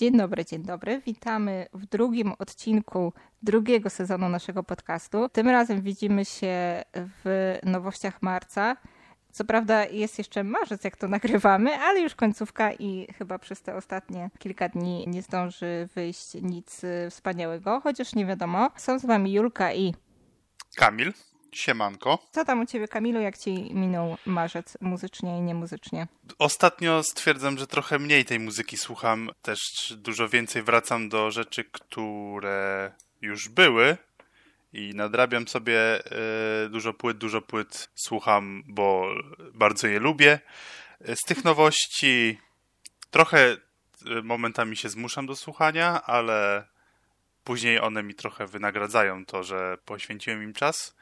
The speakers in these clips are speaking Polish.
Dzień dobry, dzień dobry. Witamy w drugim odcinku drugiego sezonu naszego podcastu. Tym razem widzimy się w nowościach marca. Co prawda jest jeszcze marzec, jak to nagrywamy, ale już końcówka i chyba przez te ostatnie kilka dni nie zdąży wyjść nic wspaniałego, chociaż nie wiadomo. Są z wami Julka i Kamil. Siemanko. Co tam u ciebie, Kamilu, jak ci minął marzec muzycznie i niemuzycznie? Ostatnio stwierdzam, że trochę mniej tej muzyki słucham. Też dużo więcej wracam do rzeczy, które już były i nadrabiam sobie y, dużo płyt, dużo płyt słucham, bo bardzo je lubię. Z tych nowości trochę y, momentami się zmuszam do słuchania, ale później one mi trochę wynagradzają to, że poświęciłem im czas.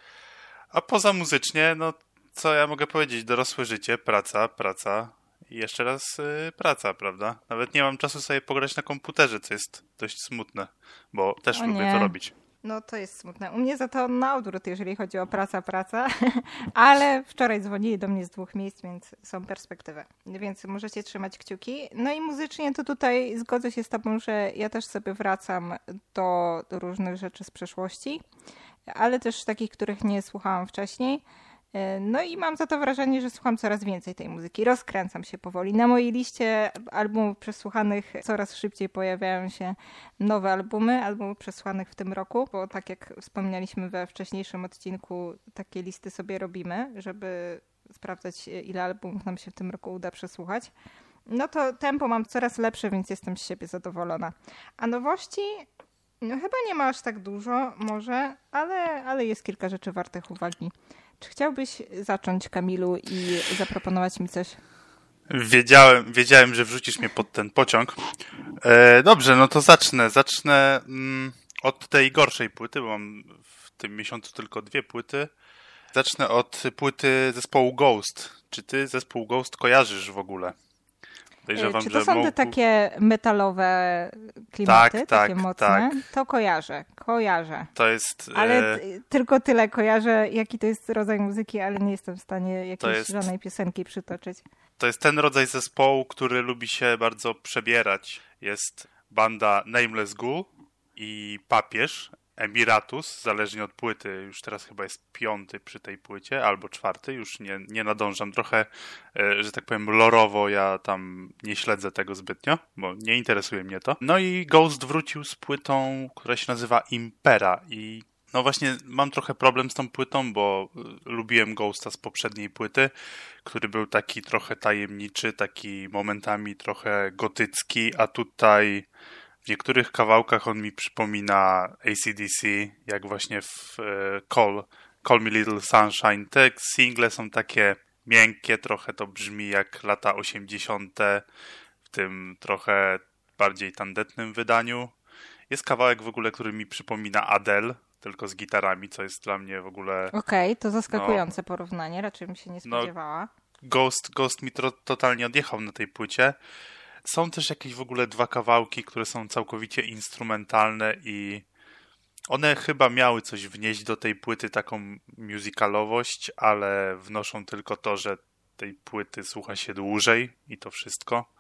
A poza muzycznie, no co ja mogę powiedzieć? Dorosłe życie, praca, praca i jeszcze raz yy, praca, prawda? Nawet nie mam czasu sobie pograć na komputerze, co jest dość smutne, bo też O lubię nie. to robić. No to jest smutne. U mnie za to na odwrót, jeżeli chodzi o praca, praca. Ale wczoraj dzwonili do mnie z dwóch miejsc, więc są perspektywy. Więc możecie trzymać kciuki. No i muzycznie to tutaj zgodzę się z tobą, że ja też sobie wracam do różnych rzeczy z przeszłości, ale też takich, których nie słuchałam wcześniej. No i mam za to wrażenie, że słucham coraz więcej tej muzyki. Rozkręcam się powoli. Na mojej liście albumów przesłuchanych coraz szybciej pojawiają się nowe albumy, albumów przesłuchanych w tym roku, bo tak jak wspomnieliśmy we wcześniejszym odcinku, takie listy sobie robimy, żeby sprawdzać ile albumów nam się w tym roku uda przesłuchać. No to tempo mam coraz lepsze, więc jestem z siebie zadowolona. A nowości no chyba nie ma aż tak dużo, może, ale, ale jest kilka rzeczy wartych uwagi. Czy chciałbyś zacząć, Kamilu, i zaproponować mi coś? Wiedziałem, wiedziałem, że wrzucisz mnie pod ten pociąg. E, dobrze, no to zacznę. Zacznę mm, od tej gorszej płyty, bo mam w tym miesiącu tylko dwie płyty. Zacznę od płyty zespołu Ghost. Czy ty zespół Ghost kojarzysz w ogóle? Podejrzewam, Czy to są te takie metalowe klimaty, tak, takie tak, mocne? Tak. To kojarzę, kojarzę. To jest... Ale e... tylko tyle kojarzę, jaki to jest rodzaj muzyki, ale nie jestem w stanie jakiejś jest... żadnej piosenki przytoczyć. To jest ten rodzaj zespołu, który lubi się bardzo przebierać. Jest banda Nameless Ghoul i Papież, Emiratus, zależnie od płyty, już teraz chyba jest piąty przy tej płycie, albo czwarty, już nie, nie nadążam. Trochę, że tak powiem, lorowo ja tam nie śledzę tego zbytnio, bo nie interesuje mnie to. No i Ghost wrócił z płytą, która się nazywa Impera i no właśnie mam trochę problem z tą płytą, bo lubiłem Ghosta z poprzedniej płyty, który był taki trochę tajemniczy, taki momentami trochę gotycki, a tutaj w niektórych kawałkach on mi przypomina ACDC, jak właśnie w Call, Call Me Little Sunshine. Te single są takie miękkie, trochę to brzmi jak lata 80. w tym trochę bardziej tandetnym wydaniu. Jest kawałek w ogóle, który mi przypomina Adele, tylko z gitarami, co jest dla mnie w ogóle... Okej, okay, to zaskakujące no, porównanie, raczej bym się nie spodziewała. No, Ghost, Ghost mi to, totalnie odjechał na tej płycie. Są też jakieś w ogóle dwa kawałki, które są całkowicie instrumentalne i one chyba miały coś wnieść do tej płyty, taką musicalowość, ale wnoszą tylko to, że tej płyty słucha się dłużej i to wszystko,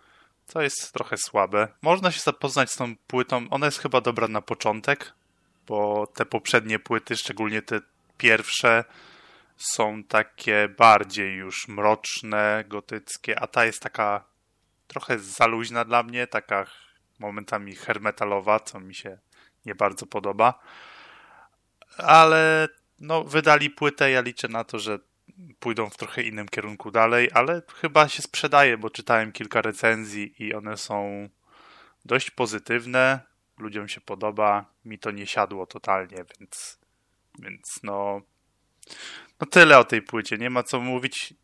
co jest trochę słabe. Można się zapoznać z tą płytą, ona jest chyba dobra na początek, bo te poprzednie płyty, szczególnie te pierwsze, są takie bardziej już mroczne, gotyckie, a ta jest taka trochę za luźna dla mnie, taka momentami hermetalowa, co mi się nie bardzo podoba. Ale no, wydali płytę, ja liczę na to, że pójdą w trochę innym kierunku dalej, ale chyba się sprzedaje, bo czytałem kilka recenzji i one są dość pozytywne. Ludziom się podoba, mi to nie siadło totalnie, więc, więc no, no tyle o tej płycie, nie ma co mówić.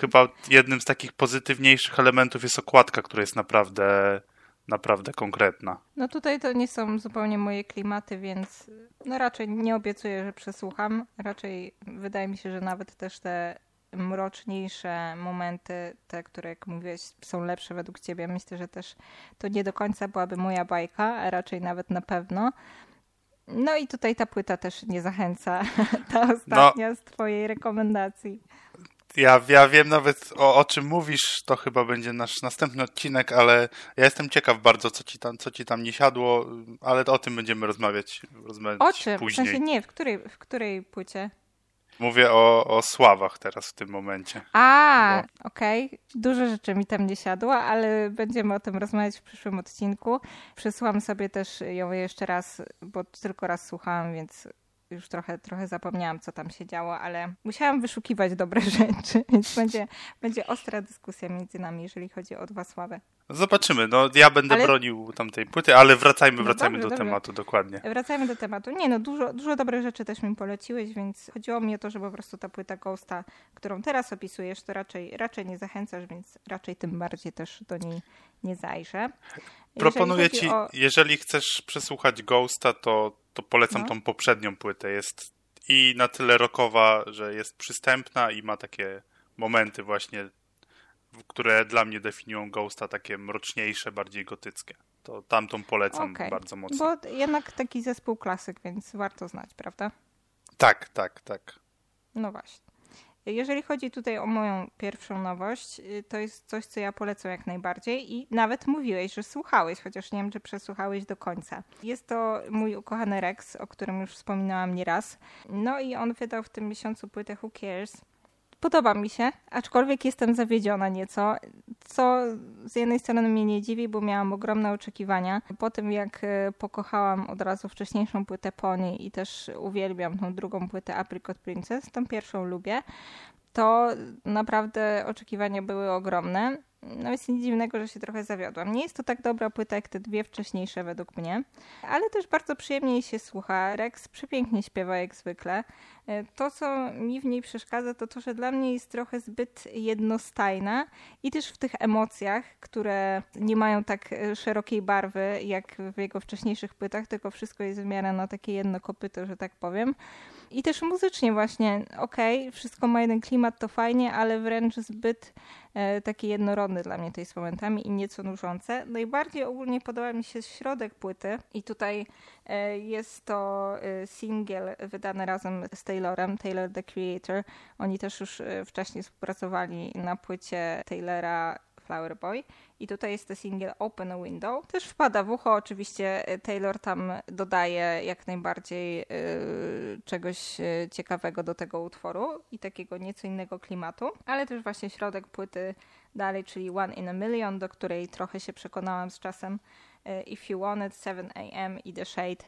Chyba jednym z takich pozytywniejszych elementów jest okładka, która jest naprawdę naprawdę konkretna. No tutaj to nie są zupełnie moje klimaty, więc no raczej nie obiecuję, że przesłucham. Raczej wydaje mi się, że nawet też te mroczniejsze momenty, te, które jak mówiłeś są lepsze według ciebie, myślę, że też to nie do końca byłaby moja bajka, a raczej nawet na pewno. No i tutaj ta płyta też nie zachęca, ta ostatnia no, z twojej rekomendacji. Ja, ja wiem nawet o, o czym mówisz, to chyba będzie nasz następny odcinek, ale ja jestem ciekaw bardzo, co ci tam, co ci tam nie siadło, ale o tym będziemy rozmawiać, rozmawiać o czym? później. W sensie nie, w której, w której płycie? Mówię o, o sławach teraz w tym momencie. A, bo... okej. Okay. Dużo rzeczy mi tam nie siadło, ale będziemy o tym rozmawiać w przyszłym odcinku. Przesłam sobie też ją jeszcze raz, bo tylko raz słuchałam, więc już trochę, trochę zapomniałam, co tam się działo, ale musiałam wyszukiwać dobre rzeczy, więc będzie, będzie ostra dyskusja między nami, jeżeli chodzi o dwa sławy. Zobaczymy. No, ja będę ale... bronił tamtej płyty, ale wracajmy, no wracajmy dobrze, do dobrze. tematu, dokładnie. Wracajmy do tematu. Nie no, dużo, dużo dobre rzeczy też mi poleciłeś, więc chodziło mi o to, że po prostu ta płyta Ghosta, którą teraz opisujesz, to raczej, raczej nie zachęcasz, więc raczej tym bardziej też do niej nie zajrzę. Proponuję ci, o... jeżeli chcesz przesłuchać Ghosta, to, to polecam no. tą poprzednią płytę. Jest i na tyle rockowa, że jest przystępna i ma takie momenty właśnie które dla mnie definiują Ghosta takie mroczniejsze, bardziej gotyckie. To tamtą polecam okay. bardzo mocno. Bo jednak taki zespół klasyk, więc warto znać, prawda? Tak, tak, tak. No właśnie. Jeżeli chodzi tutaj o moją pierwszą nowość, y, to jest coś, co ja polecam jak najbardziej i nawet mówiłeś, że słuchałeś, chociaż nie wiem, czy przesłuchałeś do końca. Jest to mój ukochany Rex, o którym już wspominałam nieraz. No i on wydał w tym miesiącu płytę Who Cares, Podoba mi się, aczkolwiek jestem zawiedziona nieco, co z jednej strony mnie nie dziwi, bo miałam ogromne oczekiwania. Po tym jak e, pokochałam od razu wcześniejszą płytę Pony i też uwielbiam tą drugą płytę Apricot Princess, tą pierwszą lubię, to naprawdę oczekiwania były ogromne. No jest nic dziwnego, że się trochę zawiodłam. Nie jest to tak dobra płyta jak te dwie wcześniejsze według mnie, ale też bardzo przyjemnie się słucha. Rex przepięknie śpiewa jak zwykle. E, to, co mi w niej przeszkadza, to to, że dla mnie jest trochę zbyt jednostajna i też w tych emocjach, które nie mają tak e, szerokiej barwy jak w jego wcześniejszych płytach, tylko wszystko jest w miarę na takie jedno kopyto, że tak powiem. I też muzycznie właśnie, okej, okay, wszystko ma jeden klimat, to fajnie, ale wręcz zbyt e, taki jednorodny dla mnie to jest momentami i nieco nużące. Najbardziej ogólnie podoba mi się środek płyty i tutaj e, jest to e, single wydany razem z Taylorem, Taylor the Creator. Oni też już e, wcześniej współpracowali na płycie Taylora Flower Boy. I tutaj jest to single Open Window. Też wpada w ucho, oczywiście e, Taylor tam dodaje jak najbardziej yy, czegoś e, ciekawego do tego utworu i takiego nieco innego klimatu, ale też właśnie środek płyty dalej, czyli One in a Million, do której trochę się przekonałam z czasem. If You Want It, 7 AM i The Shade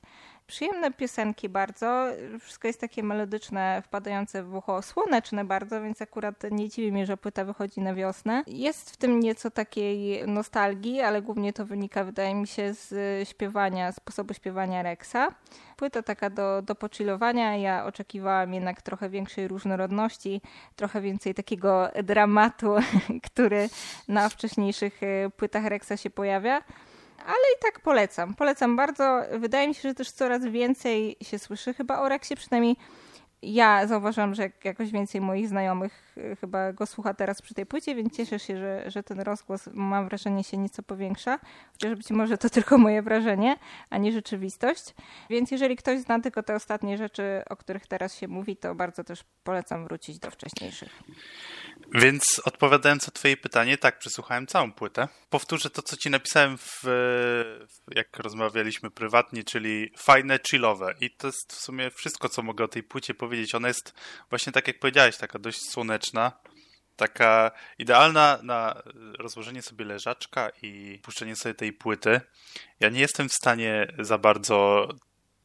Przyjemne piosenki bardzo, wszystko jest takie melodyczne, wpadające w ucho, słoneczne bardzo, więc akurat nie dziwi mnie, że płyta wychodzi na wiosnę. Jest w tym nieco takiej nostalgii, ale głównie to wynika, wydaje mi się, z śpiewania, sposobu śpiewania Rexa. Płyta taka do, do pochillowania, ja oczekiwałam jednak trochę większej różnorodności, trochę więcej takiego dramatu, który na wcześniejszych płytach Rexa się pojawia ale i tak polecam. Polecam bardzo. Wydaje mi się, że też coraz więcej się słyszy chyba o Rexie, przynajmniej ja zauważyłam, że jakoś więcej moich znajomych e, chyba go słucha teraz przy tej płycie, więc cieszę się, że, że ten rozgłos, mam wrażenie, się nieco powiększa. Chociaż być może to tylko moje wrażenie, a nie rzeczywistość. Więc jeżeli ktoś zna tylko te ostatnie rzeczy, o których teraz się mówi, to bardzo też polecam wrócić do wcześniejszych. Więc odpowiadając na twoje pytanie, tak, przesłuchałem całą płytę. Powtórzę to, co ci napisałem, w, jak rozmawialiśmy prywatnie, czyli fajne, chillowe. I to jest w sumie wszystko, co mogę o tej płycie powiedzieć. Ona jest właśnie tak, jak powiedziałeś, taka dość słoneczna. Taka idealna na rozłożenie sobie leżaczka i puszczenie sobie tej płyty. Ja nie jestem w stanie za bardzo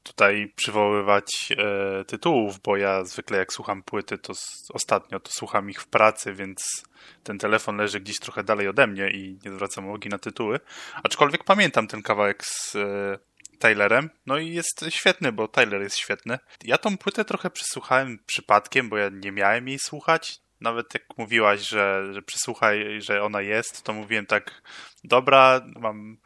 tutaj przywoływać e, tytułów, bo ja zwykle jak słucham płyty, to s- ostatnio to słucham ich w pracy, więc ten telefon leży gdzieś trochę dalej ode mnie i nie zwracam uwagi na tytuły. Aczkolwiek pamiętam ten kawałek z e, Taylorem, no i jest świetny, bo Taylor jest świetny. Ja tą płytę trochę przesłuchałem przypadkiem, bo ja nie miałem jej słuchać. Nawet jak mówiłaś, że, że przysłuchaj, że ona jest, to mówiłem tak, dobra, mam,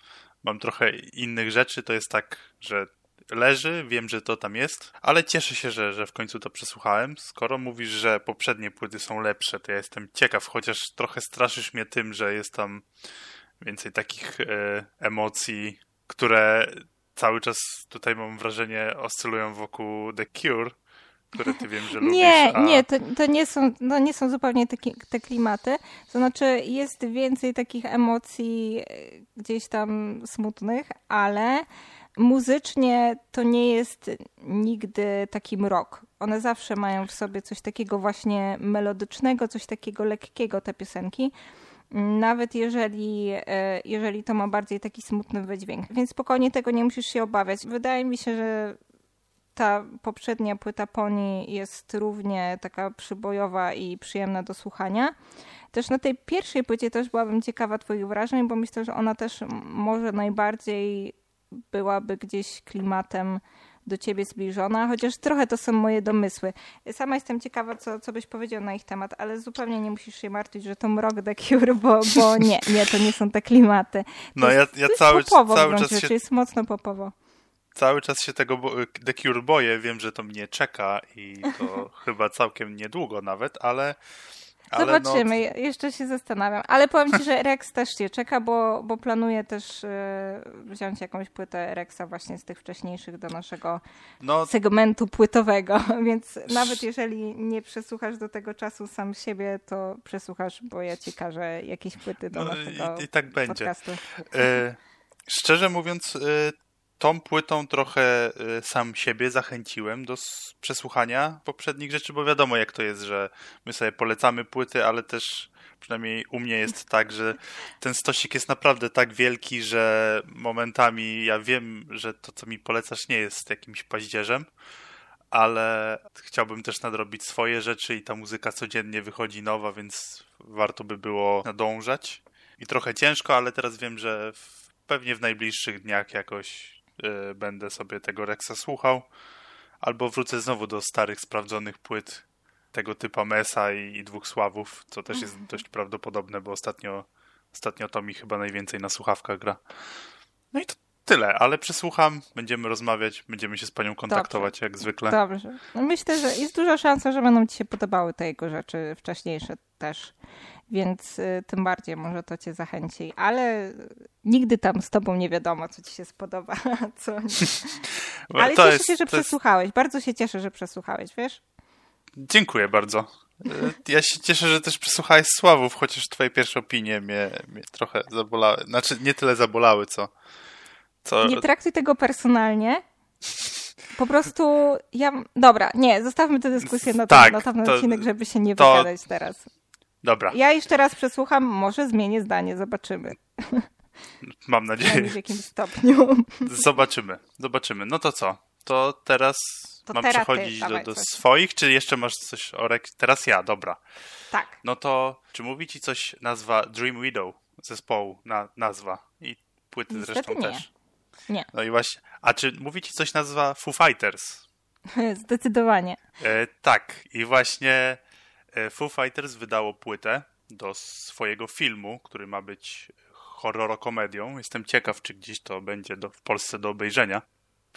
mam trochę innych rzeczy, to jest tak, że leży, wiem, że to tam jest, ale cieszę się, że, że w końcu to przesłuchałem. Skoro mówisz, że poprzednie płyty są lepsze, to ja jestem ciekaw, chociaż trochę straszysz mnie tym, że jest tam więcej takich e, emocji, które cały czas tutaj mam wrażenie oscylują wokół The Cure, które ty wiem, że lubisz. Nie, a... nie, to, to, nie są, to nie są zupełnie te, te klimaty. To znaczy jest więcej takich emocji e, gdzieś tam smutnych, ale muzycznie to nie jest nigdy taki mrok. One zawsze mają w sobie coś takiego właśnie melodycznego, coś takiego lekkiego, te piosenki. Nawet jeżeli, e, jeżeli to ma bardziej taki smutny wydźwięk. Więc spokojnie tego nie musisz się obawiać. Wydaje mi się, że ta poprzednia płyta Pony jest równie taka przybojowa i przyjemna do słuchania. Też na tej pierwszej płycie też byłabym ciekawa Twoich wrażeń, bo myślę, że ona też może najbardziej byłaby gdzieś klimatem do ciebie zbliżona, chociaż trochę to są moje domysły. Sama jestem ciekawa, co, co byś powiedział na ich temat, ale zupełnie nie musisz się martwić, że to mrok The Cure, bo, bo nie, nie, to nie są te klimaty. To no jest, ja, ja cały, popowo cały czas się... jest mocno popowo. Cały czas się tego The Cure boję, wiem, że to mnie czeka i to chyba całkiem niedługo nawet, ale Zobaczymy, no... jeszcze się zastanawiam. Ale powiem ci, że Rex też się czeka, bo, bo planuję też y, wziąć jakąś płytę Rexa właśnie z tych wcześniejszych do naszego no... segmentu płytowego. Więc nawet jeżeli nie przesłuchasz do tego czasu sam siebie, to przesłuchasz, bo ja ci każę jakieś płyty do no, naszego i, i tak będzie. E, szczerze mówiąc, e, tą płytą trochę y, sam siebie zachęciłem do przesłuchania poprzednich rzeczy, bo wiadomo jak to jest, że my sobie polecamy płyty, ale też przynajmniej u mnie jest tak, że ten stosik jest naprawdę tak wielki, że momentami ja wiem, że to co mi polecasz nie jest jakimś paździerzem, ale chciałbym też nadrobić swoje rzeczy i ta muzyka codziennie wychodzi nowa, więc warto by było nadążać. I trochę ciężko, ale teraz wiem, że pewnie w najbliższych dniach jakoś będę sobie tego Rexa słuchał, albo wrócę znowu do starych, sprawdzonych płyt tego typa Mesa i, i Dwóch Sławów, co też jest mhm. dość prawdopodobne, bo ostatnio, ostatnio to mi chyba najwięcej na słuchawkach gra. No i to tyle, ale przesłucham, będziemy rozmawiać, będziemy się z panią kontaktować Dobrze. jak zwykle. Dobrze. Myślę, że jest duża szansa, że będą ci się podobały te jego rzeczy wcześniejsze też więc y, tym bardziej może to cię zachęci. Ale nigdy tam z tobą nie wiadomo, co ci się spodoba, co nie. Ale cieszę jest, się, że przesłuchałeś. Jest... Bardzo się cieszę, że przesłuchałeś, wiesz? Dziękuję bardzo. Y, ja się cieszę, że też przesłuchałeś Sławów, chociaż twoje pierwsze opinie mnie, mnie trochę zabolały. Znaczy, nie tyle zabolały, co... co... Nie traktuj tego personalnie. Po prostu ja... Dobra, nie, zostawmy tę dyskusję na, tak, na ten odcinek, żeby się nie to, wygadać teraz. Dobra. Ja jeszcze raz przesłucham, może zmienię zdanie, zobaczymy. Mam nadzieję. W jakimś stopniu. Zobaczymy, zobaczymy. No to co? To teraz to mam przechodzić do, do swoich, czy jeszcze masz coś o rek... Teraz ja, dobra. Tak. No to czy mówi ci coś nazwa Dream Widow zespołu, na, nazwa i płyty Niestety zresztą nie. też? Nie. No i właśnie. A czy mówi ci coś nazwa Foo Fighters? Zdecydowanie. E, tak. I właśnie E, Foo Fighters wydało płytę do swojego filmu, który ma być horrorokomedią. Jestem ciekaw, czy gdzieś to będzie do, w Polsce do obejrzenia.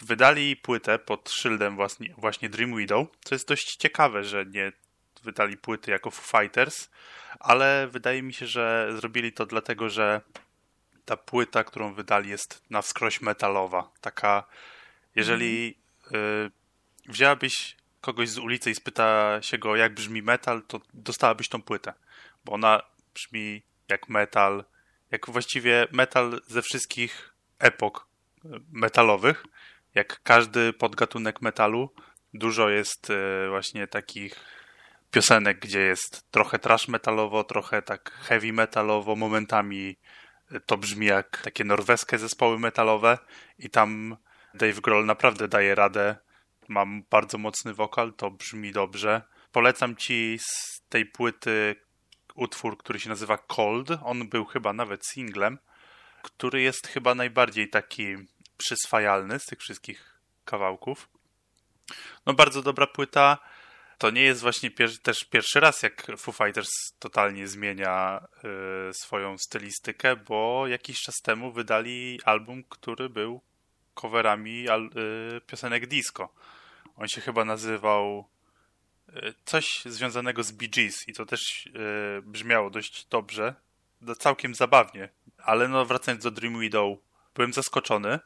Wydali płytę pod szyldem właśnie, właśnie Dream Widow, co jest dość ciekawe, że nie wydali płyty jako Foo Fighters, ale wydaje mi się, że zrobili to dlatego, że ta płyta, którą wydali jest na wskroś metalowa. Taka, jeżeli y, wzięłabyś kogoś z ulicy i spyta się go, jak brzmi metal, to dostałabyś tą płytę. Bo ona brzmi jak metal, jak właściwie metal ze wszystkich epok metalowych. Jak każdy podgatunek metalu, dużo jest e, właśnie takich piosenek, gdzie jest trochę trash metalowo, trochę tak heavy metalowo, momentami to brzmi jak takie norweskie zespoły metalowe i tam Dave Grohl naprawdę daje radę mam bardzo mocny wokal, to brzmi dobrze. Polecam ci z tej płyty utwór, który się nazywa Cold. On był chyba nawet singlem, który jest chyba najbardziej taki przyswajalny z tych wszystkich kawałków. No bardzo dobra płyta. To nie jest właśnie pier też pierwszy raz, jak Foo Fighters totalnie zmienia y, swoją stylistykę, bo jakiś czas temu wydali album, który był coverami y, piosenek disco. On się chyba nazywał e, coś związanego z Bee Gees i to też e, brzmiało dość dobrze, całkiem zabawnie. Ale no wracając do Dream Widow, byłem zaskoczony,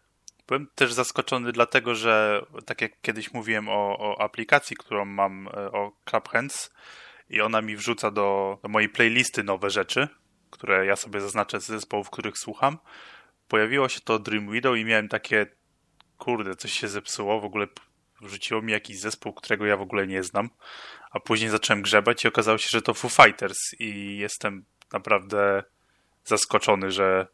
Byłem też zaskoczony dlatego, że tak jak kiedyś mówiłem o, o aplikacji, którą mam, e, o Clubhands i ona mi wrzuca do, do mojej playlisty nowe rzeczy, które ja sobie zaznaczę z zespołów, których słucham. Pojawiło się to Dream Widow i miałem takie kurde, coś się zepsuło, w ogóle wrzuciło mi jakiś zespół, którego ja w ogóle nie znam, a później zacząłem grzebać i okazało się, że to Foo Fighters. I jestem naprawdę zaskoczony, że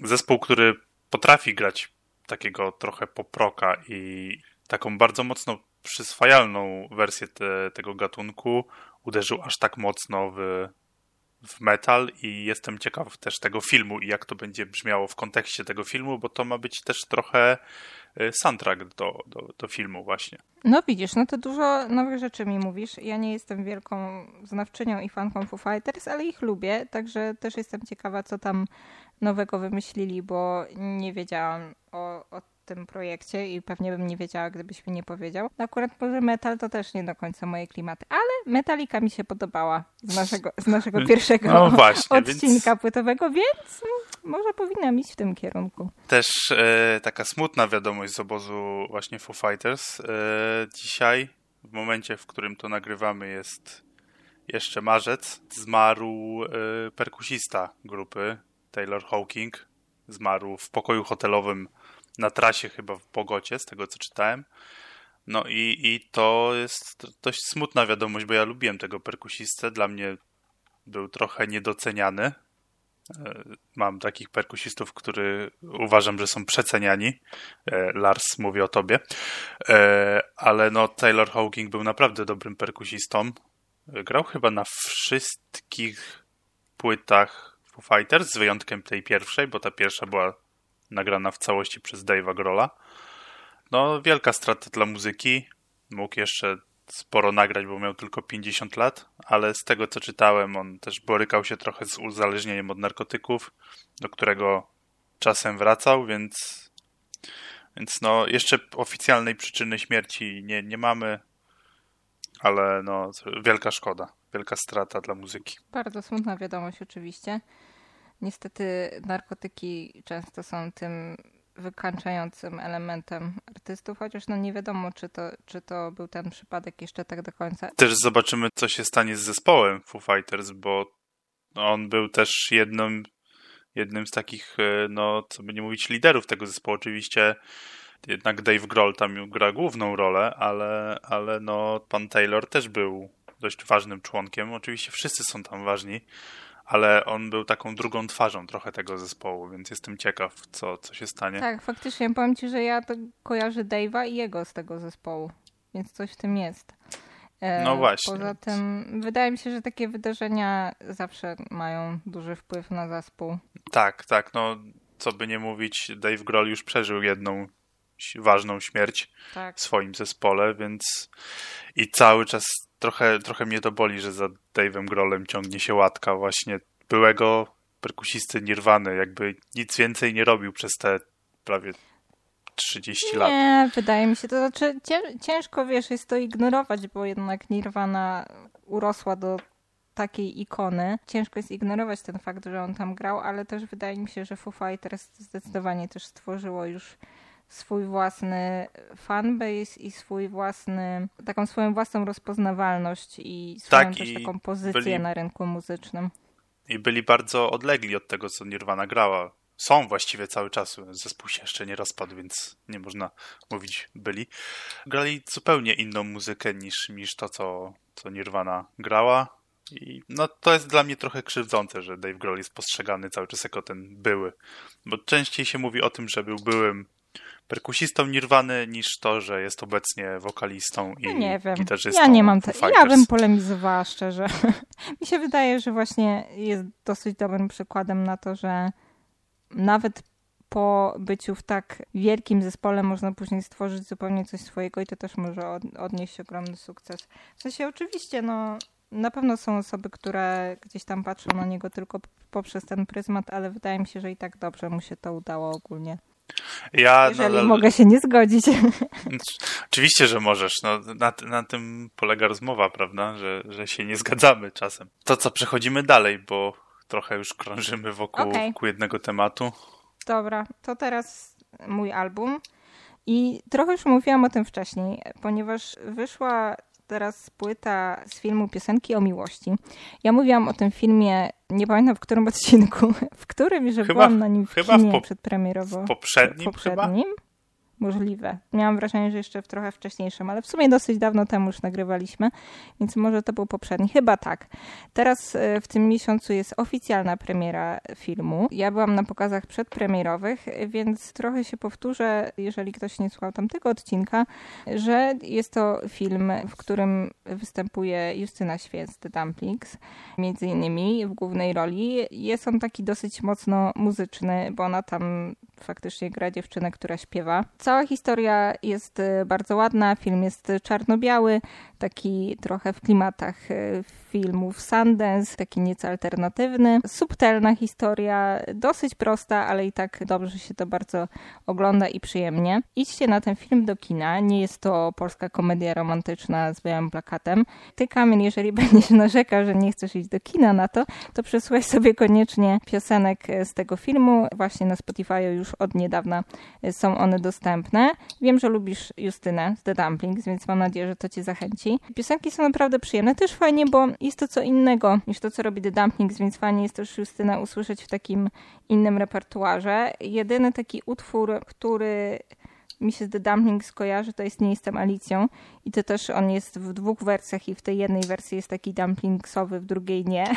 zespół, który potrafi grać takiego trochę poproka i taką bardzo mocno przyswajalną wersję te, tego gatunku uderzył aż tak mocno w, w metal i jestem ciekaw też tego filmu i jak to będzie brzmiało w kontekście tego filmu, bo to ma być też trochę y, soundtrack do, do, do filmu właśnie. No widzisz, no to dużo nowych rzeczy mi mówisz. Ja nie jestem wielką znawczynią i fanką Foo Fighters, ale ich lubię, także też jestem ciekawa, co tam nowego wymyślili, bo nie wiedziałam o, o tym projekcie i pewnie bym nie wiedziała, gdybyś mi nie powiedział. No akurat może metal to też nie do końca moje klimaty, ale Metallica mi się podobała z naszego, z naszego pierwszego no właśnie, odcinka więc... płytowego, więc może powinnam iść w tym kierunku. Też e, taka smutna wiadomość z obozu właśnie Foo Fighters. E, dzisiaj, w momencie, w którym to nagrywamy jest jeszcze marzec, zmarł e, perkusista grupy Taylor Hawking. Zmarł w pokoju hotelowym na trasie chyba w Bogocie, z tego co czytałem. No i, i to jest dość smutna wiadomość, bo ja lubiłem tego perkusistę. Dla mnie był trochę niedoceniany. E, mam takich perkusistów, który uważam, że są przeceniani. E, Lars mówi o tobie. E, ale no, Taylor Hawking był naprawdę dobrym perkusistą. Grał chyba na wszystkich płytach Fighters, z wyjątkiem tej pierwszej, bo ta pierwsza była nagrana w całości przez Dave'a Grola. No, wielka strata dla muzyki. Mógł jeszcze sporo nagrać, bo miał tylko 50 lat, ale z tego co czytałem, on też borykał się trochę z uzależnieniem od narkotyków, do którego czasem wracał, więc, więc no, jeszcze oficjalnej przyczyny śmierci nie, nie mamy, ale no, wielka szkoda, wielka strata dla muzyki. Bardzo smutna wiadomość oczywiście. Niestety narkotyki często są tym wykańczającym elementem artystów, chociaż no nie wiadomo, czy to, czy to był ten przypadek jeszcze tak do końca. Też zobaczymy, co się stanie z zespołem Foo Fighters, bo on był też jednym, jednym z takich, e, no co by nie mówić, liderów tego zespołu. Oczywiście jednak Dave Grohl tam gra główną rolę, ale, ale no pan Taylor też był dość ważnym członkiem. Oczywiście wszyscy są tam ważni, ale on był taką drugą twarzą trochę tego zespołu, więc jestem ciekaw, co, co się stanie. Tak, faktycznie powiem ci, że ja to kojarzę Dave'a i jego z tego zespołu, więc coś w tym jest. E, no właśnie. Poza tym wydaje mi się, że takie wydarzenia zawsze mają duży wpływ na zespół. Tak, tak, no co by nie mówić, Dave Grohl już przeżył jedną ważną śmierć tak. w swoim zespole, więc i cały czas trochę, trochę mnie to boli, że za Dave'em Grohlem ciągnie się łatka właśnie byłego perkusisty Nirwany, jakby nic więcej nie robił przez te prawie 30 nie, lat. Nie, wydaje mi się, to znaczy ciężko, wiesz, jest to ignorować, bo jednak Nirvana urosła do takiej ikony. Ciężko jest ignorować ten fakt, że on tam grał, ale też wydaje mi się, że Foo Fighters zdecydowanie też stworzyło już swój własny fanbase i swój własny, taką swoją własną rozpoznawalność i swoją tak, też taką pozycję byli, na rynku muzycznym. I byli bardzo odlegli od tego, co Nirvana grała. Są właściwie cały czas. Zespół się jeszcze nie rozpadł, więc nie można mówić byli. Grali zupełnie inną muzykę niż, niż to, co, co Nirvana grała. I no to jest dla mnie trochę krzywdzące, że Dave Grohl jest postrzegany cały czas jako ten były. Bo częściej się mówi o tym, że był byłym perkusistą Nirwany niż to, że jest obecnie wokalistą i ja nie wiem. gitarzystą. Ja nie mam te... Ja bym polemizowała szczerze. Mi się wydaje, że właśnie jest dosyć dobrym przykładem na to, że nawet po byciu w tak wielkim zespole można później stworzyć zupełnie coś swojego i to też może odnieść ogromny sukces. W sensie oczywiście, no na pewno są osoby, które gdzieś tam patrzą na niego tylko poprzez ten pryzmat, ale wydaje mi się, że i tak dobrze mu się to udało ogólnie. Ja, Jeżeli no, mogę się nie zgodzić. Oczywiście, że możesz. No, na, na tym polega rozmowa, prawda? Że, że się nie zgadzamy czasem. To co, przechodzimy dalej, bo trochę już krążymy wokół, okay. wokół jednego tematu. Dobra, to teraz mój album. I trochę już mówiłam o tym wcześniej, ponieważ wyszła teraz płyta z filmu Piosenki o miłości. Ja mówiłam o tym filmie, nie pamiętam w którym odcinku, w którym, że chyba, byłam na nim w chyba kinie w po, przedpremierowo. W poprzednim, w poprzednim chyba? Możliwe. Miałam wrażenie, że jeszcze w trochę wcześniejszym, ale w sumie dosyć dawno temu już nagrywaliśmy, więc może to był poprzedni. Chyba tak. Teraz e, w tym miesiącu jest oficjalna premiera filmu. Ja byłam na pokazach przedpremierowych, więc trochę się powtórzę, jeżeli ktoś nie słuchał tamtego odcinka, że jest to film, w którym występuje Justyna Świec, The Dumplings, między innymi w głównej roli. Jest on taki dosyć mocno muzyczny, bo ona tam faktycznie gra dziewczynę, która śpiewa. Cała historia jest y, bardzo ładna, film jest czarno-biały, taki trochę w klimatach y, filmów Sundance, taki nieco alternatywny. Subtelna historia, dosyć prosta, ale i tak dobrze się to bardzo ogląda i przyjemnie. Idźcie na ten film do kina. Nie jest to polska komedia romantyczna z białym plakatem. Ty, Kamil, jeżeli będziesz narzekał, że nie chcesz iść do kina na to, to przesłuchaj sobie koniecznie piosenek z tego filmu. Właśnie na Spotify już od niedawna są one dostępne. Wiem, że lubisz Justynę z The Dumplings, więc mam nadzieję, że to cię zachęci. Piosenki są naprawdę przyjemne. Też fajnie, bo jest to co innego niż to, co robi The Dumplings, więc fajnie jest też Justyna usłyszeć w takim innym repertuarze. Jedyny taki utwór, który mi się z The Dumplings kojarzy, to jest Nie jestem Alicją i to też on jest w dwóch wersjach i w tej jednej wersji jest taki dumplingsowy, w drugiej nie.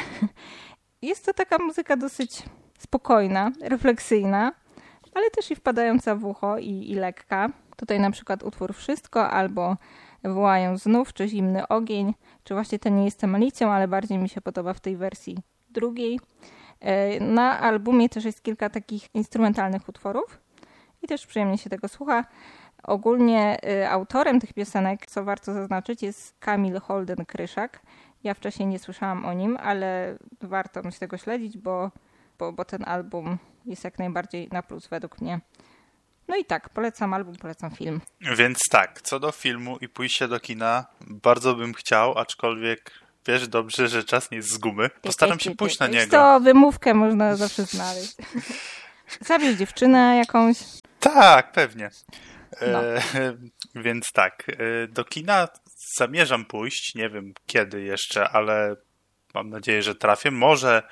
Jest to taka muzyka dosyć spokojna, refleksyjna, ale też i wpadająca w ucho i, i lekka. Tutaj na przykład utwór Wszystko albo Wołają znów, czy Zimny ogień, czy właśnie ten Nie jestem Alicją, ale bardziej mi się podoba w tej wersji drugiej. E, na albumie też jest kilka takich instrumentalnych utworów i też przyjemnie się tego słucha. Ogólnie e, autorem tych piosenek, co warto zaznaczyć, jest Kamil Holden Kryszak. Ja wcześniej nie słyszałam o nim, ale warto mi się tego śledzić, bo, bo, bo ten album jest jak najbardziej na plus według mnie. No i tak, polecam album, polecam film. Więc tak, co do filmu i pójścia do kina, bardzo bym chciał, aczkolwiek wiesz dobrze, że czas nie jest z gumy. Postaram się pójść na niego. To wymówkę można zawsze znaleźć. Zabierz dziewczynę jakąś. Tak, pewnie. No. E, więc tak, e, do kina zamierzam pójść, nie wiem kiedy jeszcze, ale mam nadzieję, że trafię. Może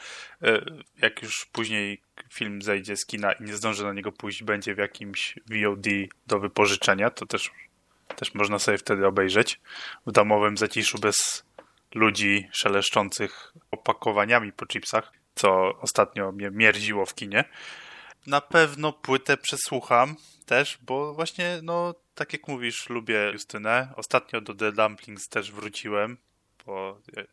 e, jak już później film zejdzie z kina i nie zdąży na niego pójść, będzie w jakimś VOD do wypożyczenia, to też, też można sobie wtedy obejrzeć w domowym zaciszu bez ludzi szeleszczących opakowaniami po chipsach, co ostatnio mnie mierziło w kinie. Na pewno płytę przesłucham też, bo właśnie, no, tak jak mówisz, lubię Justynę. Ostatnio do The Dumplings też wróciłem po e,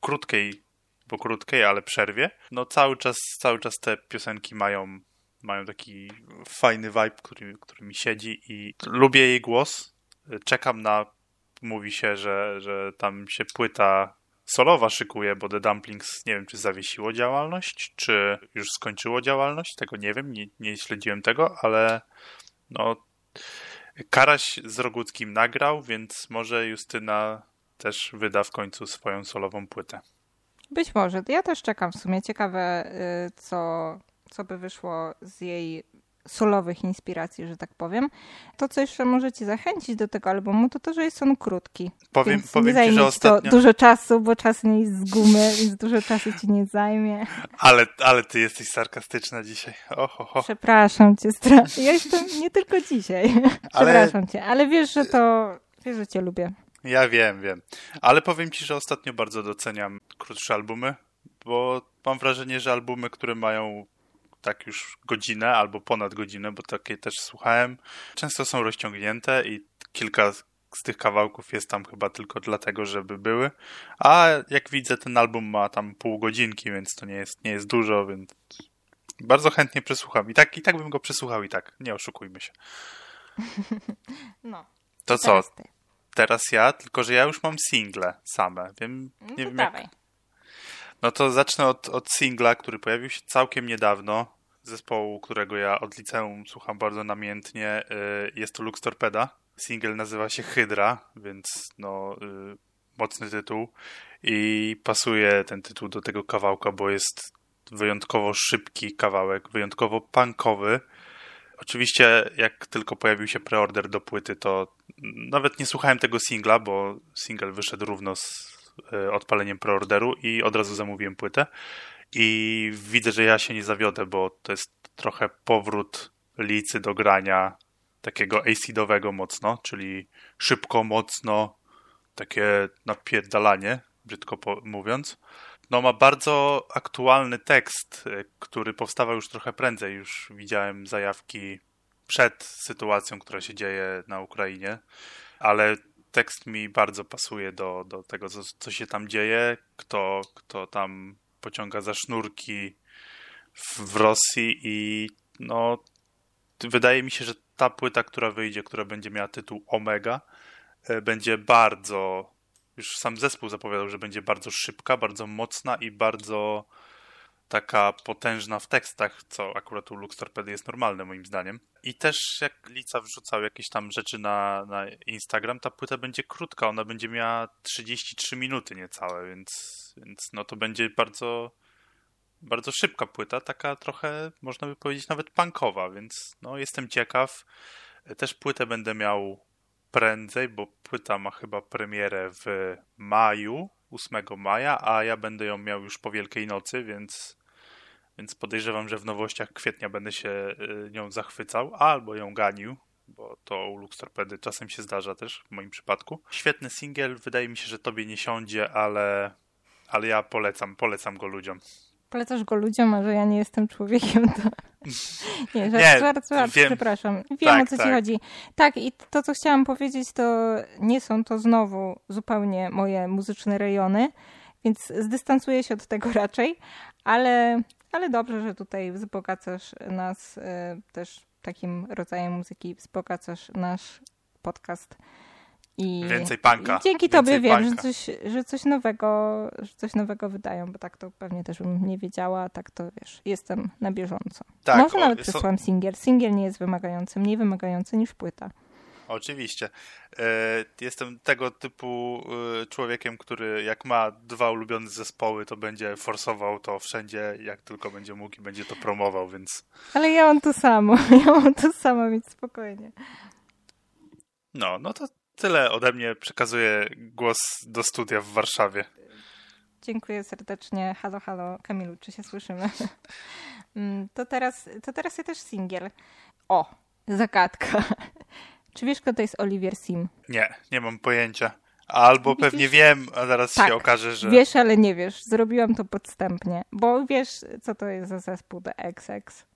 krótkiej po krótkiej, ale przerwie. No cały czas, cały czas te piosenki mają, mają taki fajny vibe, który, który mi siedzi i lubię jej głos. Czekam na, mówi się, że, że tam się płyta solowa szykuje, bo The Dumplings nie wiem, czy zawiesiło działalność, czy już skończyło działalność, tego nie wiem, nie, nie śledziłem tego, ale no Karaś z Roguckim nagrał, więc może Justyna też wyda w końcu swoją solową płytę. Być może. Ja też czekam w sumie. Ciekawe, y, co, co by wyszło z jej solowych inspiracji, że tak powiem. To, co jeszcze możecie zachęcić do tego albumu, to to, że jest on krótki. Powiem, więc powiem nie zajmie ci, że ostatnio... to dużo czasu, bo czas nie jest z gumy, więc dużo czasu ci nie zajmie. Ale, ale ty jesteś sarkastyczna dzisiaj. Oho, Przepraszam cię, stra... ja jestem nie tylko dzisiaj. Przepraszam ale... cię, ale wiesz, że to... Wiesz, że cię lubię. Ja wiem, wiem. Ale powiem ci, że ostatnio bardzo doceniam krótsze albumy, bo mam wrażenie, że albumy, które mają tak już godzinę albo ponad godzinę, bo takie też słuchałem, często są rozciągnięte i kilka z tych kawałków jest tam chyba tylko dlatego, żeby były. A jak widzę, ten album ma tam pół godzinki, więc to nie jest, nie jest dużo, więc bardzo chętnie przesłucham. I tak, I tak bym go przesłuchał i tak, nie oszukujmy się. No. To co? Teraz ja, tylko że ja już mam single same. Wiem, no nie wiem dawaj. jak... No to zacznę od, od singla, który pojawił się całkiem niedawno. Zespołu, którego ja od liceum słucham bardzo namiętnie. Y, jest to Lux Torpeda. Single nazywa się Hydra, więc no y, mocny tytuł. I pasuje ten tytuł do tego kawałka, bo jest wyjątkowo szybki kawałek, wyjątkowo punkowy Oczywiście, jak tylko pojawił się preorder do płyty, to nawet nie słuchałem tego singla, bo single wyszedł równo z e, odpaleniem preorderu i od razu zamówiłem płytę. I widzę, że ja się nie zawiodę, bo to jest trochę powrót licy do grania takiego acidowego mocno, czyli szybko, mocno, takie napierdalanie, brzydko mówiąc. No ma bardzo aktualny tekst, y, który powstawał już trochę prędzej. Już widziałem zajawki przed sytuacją, która się dzieje na Ukrainie, ale tekst mi bardzo pasuje do, do tego, co, co się tam dzieje, kto, kto tam pociąga za sznurki w, w Rosji i no wydaje mi się, że ta płyta, która wyjdzie, która będzie miała tytuł Omega, y, będzie bardzo już sam zespół zapowiadał, że będzie bardzo szybka, bardzo mocna i bardzo taka potężna w tekstach, co akurat u Lux Torpedy jest normalne moim zdaniem. I też jak Lica wrzucał jakieś tam rzeczy na, na Instagram, ta płyta będzie krótka, ona będzie miała 33 minuty niecałe, więc, więc no to będzie bardzo bardzo szybka płyta, taka trochę można by powiedzieć nawet punkowa, więc no jestem ciekaw. Też płytę będę miał prędzej, bo płyta ma chyba premierę w maju, 8 maja, a ja będę ją miał już po Wielkiej Nocy, więc, więc podejrzewam, że w nowościach kwietnia będę się y, nią zachwycał, albo ją ganił, bo to u Lux Torpedy czasem się zdarza też w moim przypadku. Świetny singiel, wydaje mi się, że tobie nie siądzie, ale, ale ja polecam, polecam go ludziom. Polecasz go ludziom, a że ja nie jestem człowiekiem, to... Nie, żart, nie, żart, żart, wiem. przepraszam. Wiem, tak, o co tak. ci chodzi. Tak, i to, co chciałam powiedzieć, to nie są to znowu zupełnie moje muzyczne rejony, więc zdystansuję się od tego raczej, ale, ale dobrze, że tutaj wzbogacasz nas y, też takim rodzajem muzyki, wzbogacasz nasz podcast i Więcej panka. dzięki tobie wiem, że coś, że coś nowego, że coś nowego wydają, bo tak to pewnie też bym nie wiedziała, tak to wiesz, jestem na bieżąco. Tak, Może o, nawet przesłałem singiel. Singiel nie jest wymagający, mniej wymagający niż płyta. Oczywiście. E, jestem tego typu e, człowiekiem, który jak ma dwa ulubione zespoły, to będzie forsował to wszędzie, jak tylko będzie mógł i będzie to promował, więc... Ale ja mam to samo. Ja mam to samo, więc spokojnie. No, no to Tyle ode mnie. Przekazuję głos do studia w Warszawie. Dziękuję serdecznie. Halo, halo. Kamilu, czy się słyszymy? Mm, to teraz, to teraz ja też singiel. O, zagadka. Czy wiesz, kto to jest Olivier Sim? Nie, nie mam pojęcia. Albo pewnie wiem, a zaraz tak, się okaże, że... wiesz, ale nie wiesz. Zrobiłam to podstępnie, bo wiesz, co to jest za zespół The XX.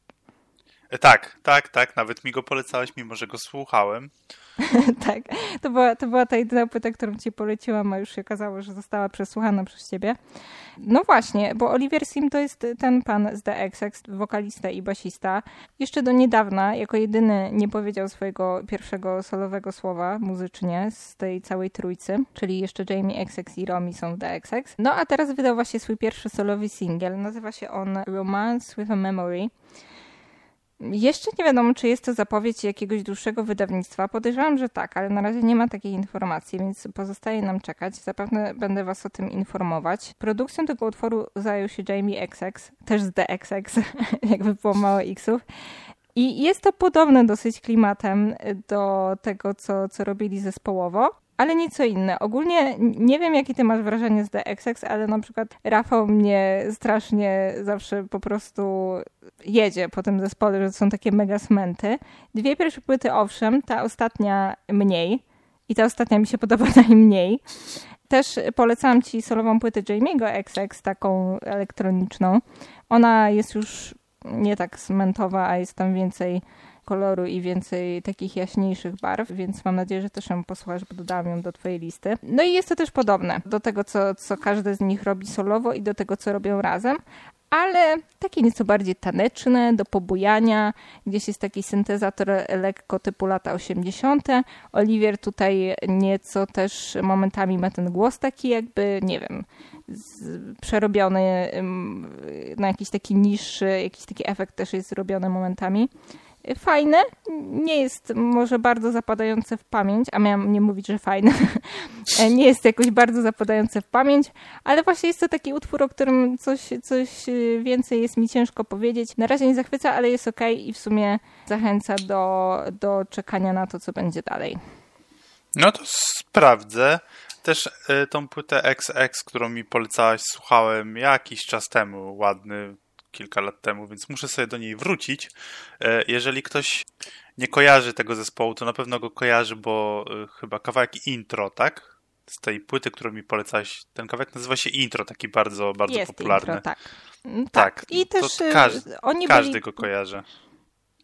Tak, tak, tak. Nawet mi go polecałeś, mimo że go słuchałem. tak, to była, to była ta jedyna płyta, którą ci poleciłam, a już się okazało, że została przesłuchana przez ciebie. No właśnie, bo Oliver Sim to jest ten pan z The XX, wokalista i basista. Jeszcze do niedawna, jako jedyny nie powiedział swojego pierwszego solowego słowa muzycznie z tej całej trójcy, czyli jeszcze Jamie XX i Romy są w The XX. No a teraz wydał właśnie swój pierwszy solowy singiel. Nazywa się on Romance with a Memory. Jeszcze nie wiadomo, czy jest to zapowiedź jakiegoś dłuższego wydawnictwa. Podejrzewam, że tak, ale na razie nie ma takiej informacji, więc pozostaje nam czekać. Zapewne będę Was o tym informować. Produkcją tego utworu zajął się Jamie XX, też z DXX, jakby było mało Xów. I jest to podobne dosyć klimatem do tego, co, co robili zespołowo ale nieco inne. Ogólnie nie wiem, jakie ty masz wrażenie z DXX, ale na przykład Rafał mnie strasznie zawsze po prostu jedzie po tym zespole, że są takie mega smenty. Dwie pierwsze płyty owszem, ta ostatnia mniej. I ta ostatnia mi się podoba najmniej. Też polecam ci solową płytę Jamie'ego XX, taką elektroniczną. Ona jest już nie tak smentowa, a jest tam więcej koloru i więcej takich jaśniejszych barw, więc mam nadzieję, że też ją posłuchasz, bo dodałam ją do twojej listy. No i jest to też podobne do tego, co, co każdy z nich robi solowo i do tego, co robią razem, ale takie nieco bardziej taneczne, do pobujania. Gdzieś jest taki syntezator lekko typu lata 80. Oliwier tutaj nieco też momentami ma ten głos taki jakby, nie wiem, przerobiony na jakiś taki niższy, jakiś taki efekt też jest zrobiony momentami. Fajne, nie jest może bardzo zapadające w pamięć, a miałam nie mówić, że fajne. nie jest jakoś bardzo zapadające w pamięć, ale właśnie jest to taki utwór, o którym coś, coś więcej jest mi ciężko powiedzieć. Na razie nie zachwyca, ale jest ok i w sumie zachęca do, do czekania na to, co będzie dalej. No to sprawdzę. Też y, tą płytę XX, którą mi polecałaś, słuchałem jakiś czas temu, ładny, kilka lat temu, więc muszę sobie do niej wrócić. E, jeżeli ktoś nie kojarzy tego zespołu, to na pewno go kojarzy, bo e, chyba kawałek intro, tak? Z tej płyty, którą mi polecałeś. Ten kawałek nazywa się intro, taki bardzo, bardzo Jest popularny. Intro, tak. Tak. tak. I też każdy, oni każdy byli... go kojarzy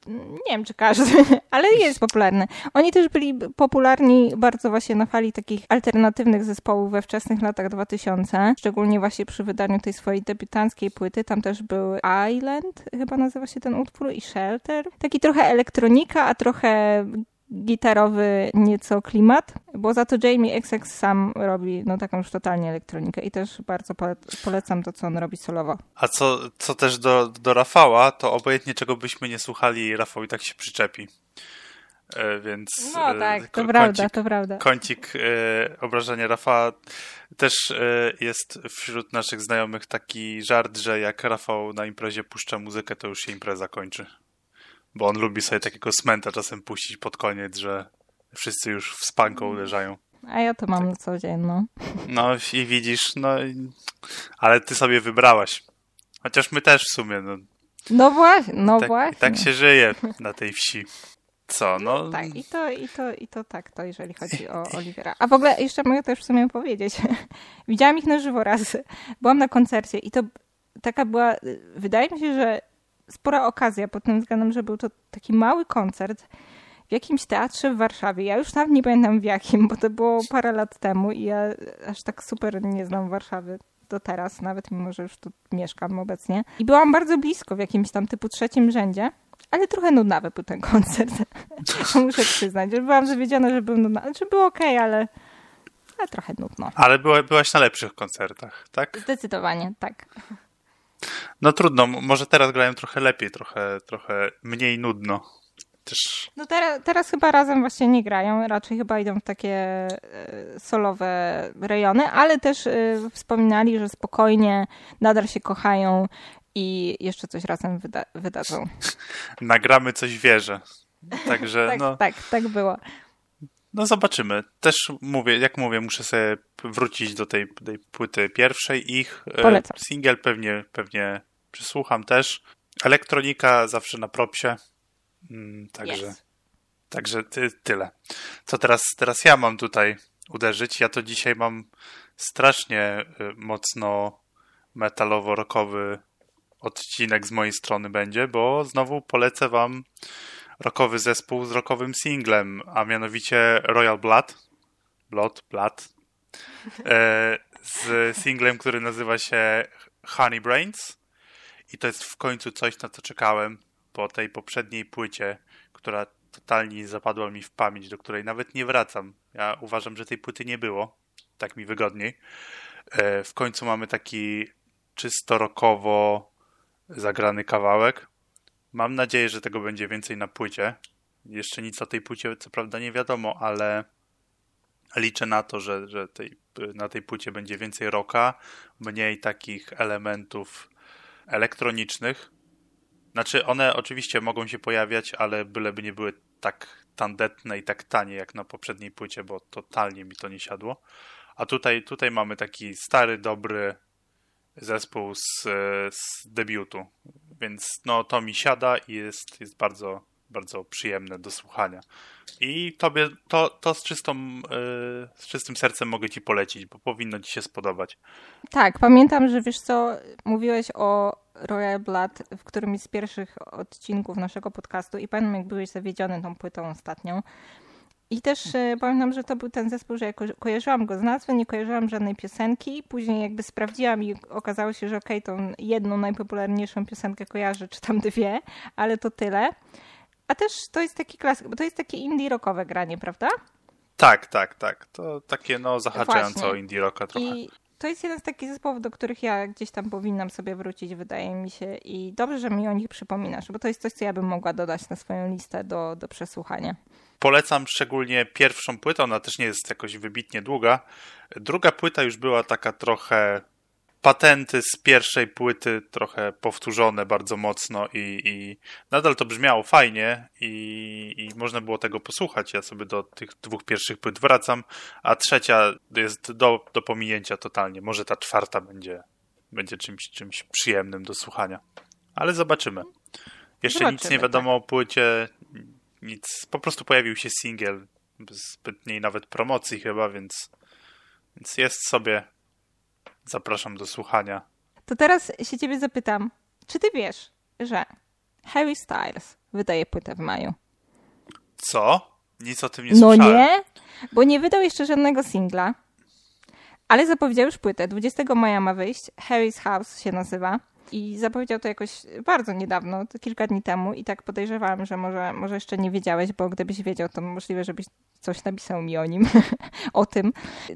nie wiem czy każdy, ale jest popularny. Oni też byli popularni bardzo właśnie na fali takich alternatywnych zespołów we wczesnych latach 2000, szczególnie właśnie przy wydaniu tej swojej debiutanckiej płyty. Tam też był Island, chyba nazywa się ten utwór, i Shelter. Taki trochę elektronika, a trochę gitarowy nieco klimat, bo za to Jamie XX sam robi no taką już totalnie elektronikę i też bardzo polecam to, co on robi solowo. A co, co też do, do Rafała, to obojętnie czego byśmy nie słuchali, Rafał i tak się przyczepi. E, więc no e, tak, to kącik, prawda, to prawda. Kącik e, obrażenia Rafała też e, jest wśród naszych znajomych taki żart, że jak Rafał na imprezie puszcza muzykę, to już się impreza kończy. Bo on lubi sobie takiego smęta czasem puścić pod koniec, że wszyscy już w spanką uderzają. A ja to mam tak. na co dzień, no. No i widzisz, no ale ty sobie wybrałaś. Chociaż my też w sumie, no. No właśnie, no tak, właśnie. Tak się żyje na tej wsi. Co, no? no tak, i to, i to, i to tak, to jeżeli chodzi o Olivera. A w ogóle jeszcze mogę też w sumie powiedzieć. Widziałam ich na żywo raz. Byłam na koncercie i to taka była, wydaje mi się, że spora okazja pod tym względem, że był to taki mały koncert w jakimś teatrze w Warszawie. Ja już nawet nie pamiętam w jakim, bo to było parę lat temu i ja aż tak super nie znam Warszawy do teraz, nawet mimo, że już tu mieszkam obecnie. I byłam bardzo blisko w jakimś tam typu trzecim rzędzie, ale trochę nudnawy był ten koncert. Muszę przyznać, że byłam zawiedziona, że był nudny. Znaczy było ok, ale, ale trochę nudno. Ale była, byłaś na lepszych koncertach, tak? Zdecydowanie, tak. No trudno, może teraz grają trochę lepiej, trochę, trochę mniej nudno. Też... No teraz, teraz chyba razem właśnie nie grają, raczej chyba idą w takie e, solowe rejony, ale też e, wspominali, że spokojnie nadal się kochają i jeszcze coś razem wyda wydadzą. Nagramy coś wierzę. Także tak, no... tak, tak było. No zobaczymy. Też mówię, jak mówię, muszę sobie wrócić do tej, tej płyty pierwszej ich. E, Polecam. Single pewnie, pewnie przysłucham też. Elektronika zawsze na propsie. Mm, także yes. także ty, tyle. Co teraz, teraz ja mam tutaj uderzyć? Ja to dzisiaj mam strasznie e, mocno metalowo-rockowy odcinek z mojej strony będzie, bo znowu polecę wam rockowy zespół z rockowym singlem, a mianowicie Royal Blood. Blood, Blood. E, z singlem, który nazywa się Honey Brains. I to jest w końcu coś, na co czekałem po tej poprzedniej płycie, która totalnie zapadła mi w pamięć, do której nawet nie wracam. Ja uważam, że tej płyty nie było. Tak mi wygodniej. E, w końcu mamy taki czysto rockowo zagrany kawałek. Mam nadzieję, że tego będzie więcej na płycie. Jeszcze nic o tej płycie co prawda nie wiadomo, ale liczę na to, że, że tej, na tej płycie będzie więcej rocka, mniej takich elementów elektronicznych. Znaczy, one oczywiście mogą się pojawiać, ale byleby nie były tak tandetne i tak tanie jak na poprzedniej płycie, bo totalnie mi to nie siadło. A tutaj, tutaj mamy taki stary, dobry zespół z, z debiutu. Więc no, to mi siada i jest, jest bardzo, bardzo przyjemne do słuchania. I tobie to, to z, czystą, yy, z czystym sercem mogę ci polecić, bo powinno ci się spodobać. Tak, pamiętam, że wiesz co, mówiłeś o Royal Blood w którymś z pierwszych odcinków naszego podcastu i pamiętam, jak byłeś zawiedziony tą płytą ostatnią. I też e, pamiętam, że to był ten zespół, że ja ko kojarzyłam go z nazwy, nie kojarzyłam żadnej piosenki. Później jakby sprawdziłam i okazało się, że okej, okay, tą jedną najpopularniejszą piosenkę kojarzę, czy tam dwie, ale to tyle. A też to jest taki klasyk, bo to jest takie indie rockowe granie, prawda? Tak, tak, tak. To takie no zahaczające o indie rocka trochę. I to jest jeden z takich zespołów, do których ja gdzieś tam powinnam sobie wrócić, wydaje mi się. I dobrze, że mi o nich przypominasz, bo to jest coś, co ja bym mogła dodać na swoją listę do, do przesłuchania. Polecam szczególnie pierwszą płytę, ona też nie jest jakoś wybitnie długa. Druga płyta już była taka trochę patenty z pierwszej płyty trochę powtórzone bardzo mocno i, i nadal to brzmiało fajnie i, i, można było tego posłuchać. Ja sobie do tych dwóch pierwszych płyt wracam, a trzecia jest do, do pominięcia totalnie. Może ta czwarta będzie, będzie czymś, czymś przyjemnym do słuchania. Ale zobaczymy. Jeszcze zobaczymy, nic nie wiadomo tak. o płycie, nic. Po prostu pojawił się singiel, zbytniej nawet promocji chyba, więc, więc jest sobie Zapraszam do słuchania. To teraz się ciebie zapytam, czy ty wiesz, że Harry Styles wydaje płytę w maju? Co? Nic o tym nie no słyszałem. No nie, bo nie wydał jeszcze żadnego singla, ale zapowiedział już płytę. 20 maja ma wyjść. Harry's House się nazywa. I zapowiedział to jakoś bardzo niedawno, kilka dni temu i tak podejrzewałam, że może, może jeszcze nie wiedziałeś, bo gdybyś wiedział, to możliwe, żebyś coś napisał mi o nim, o tym.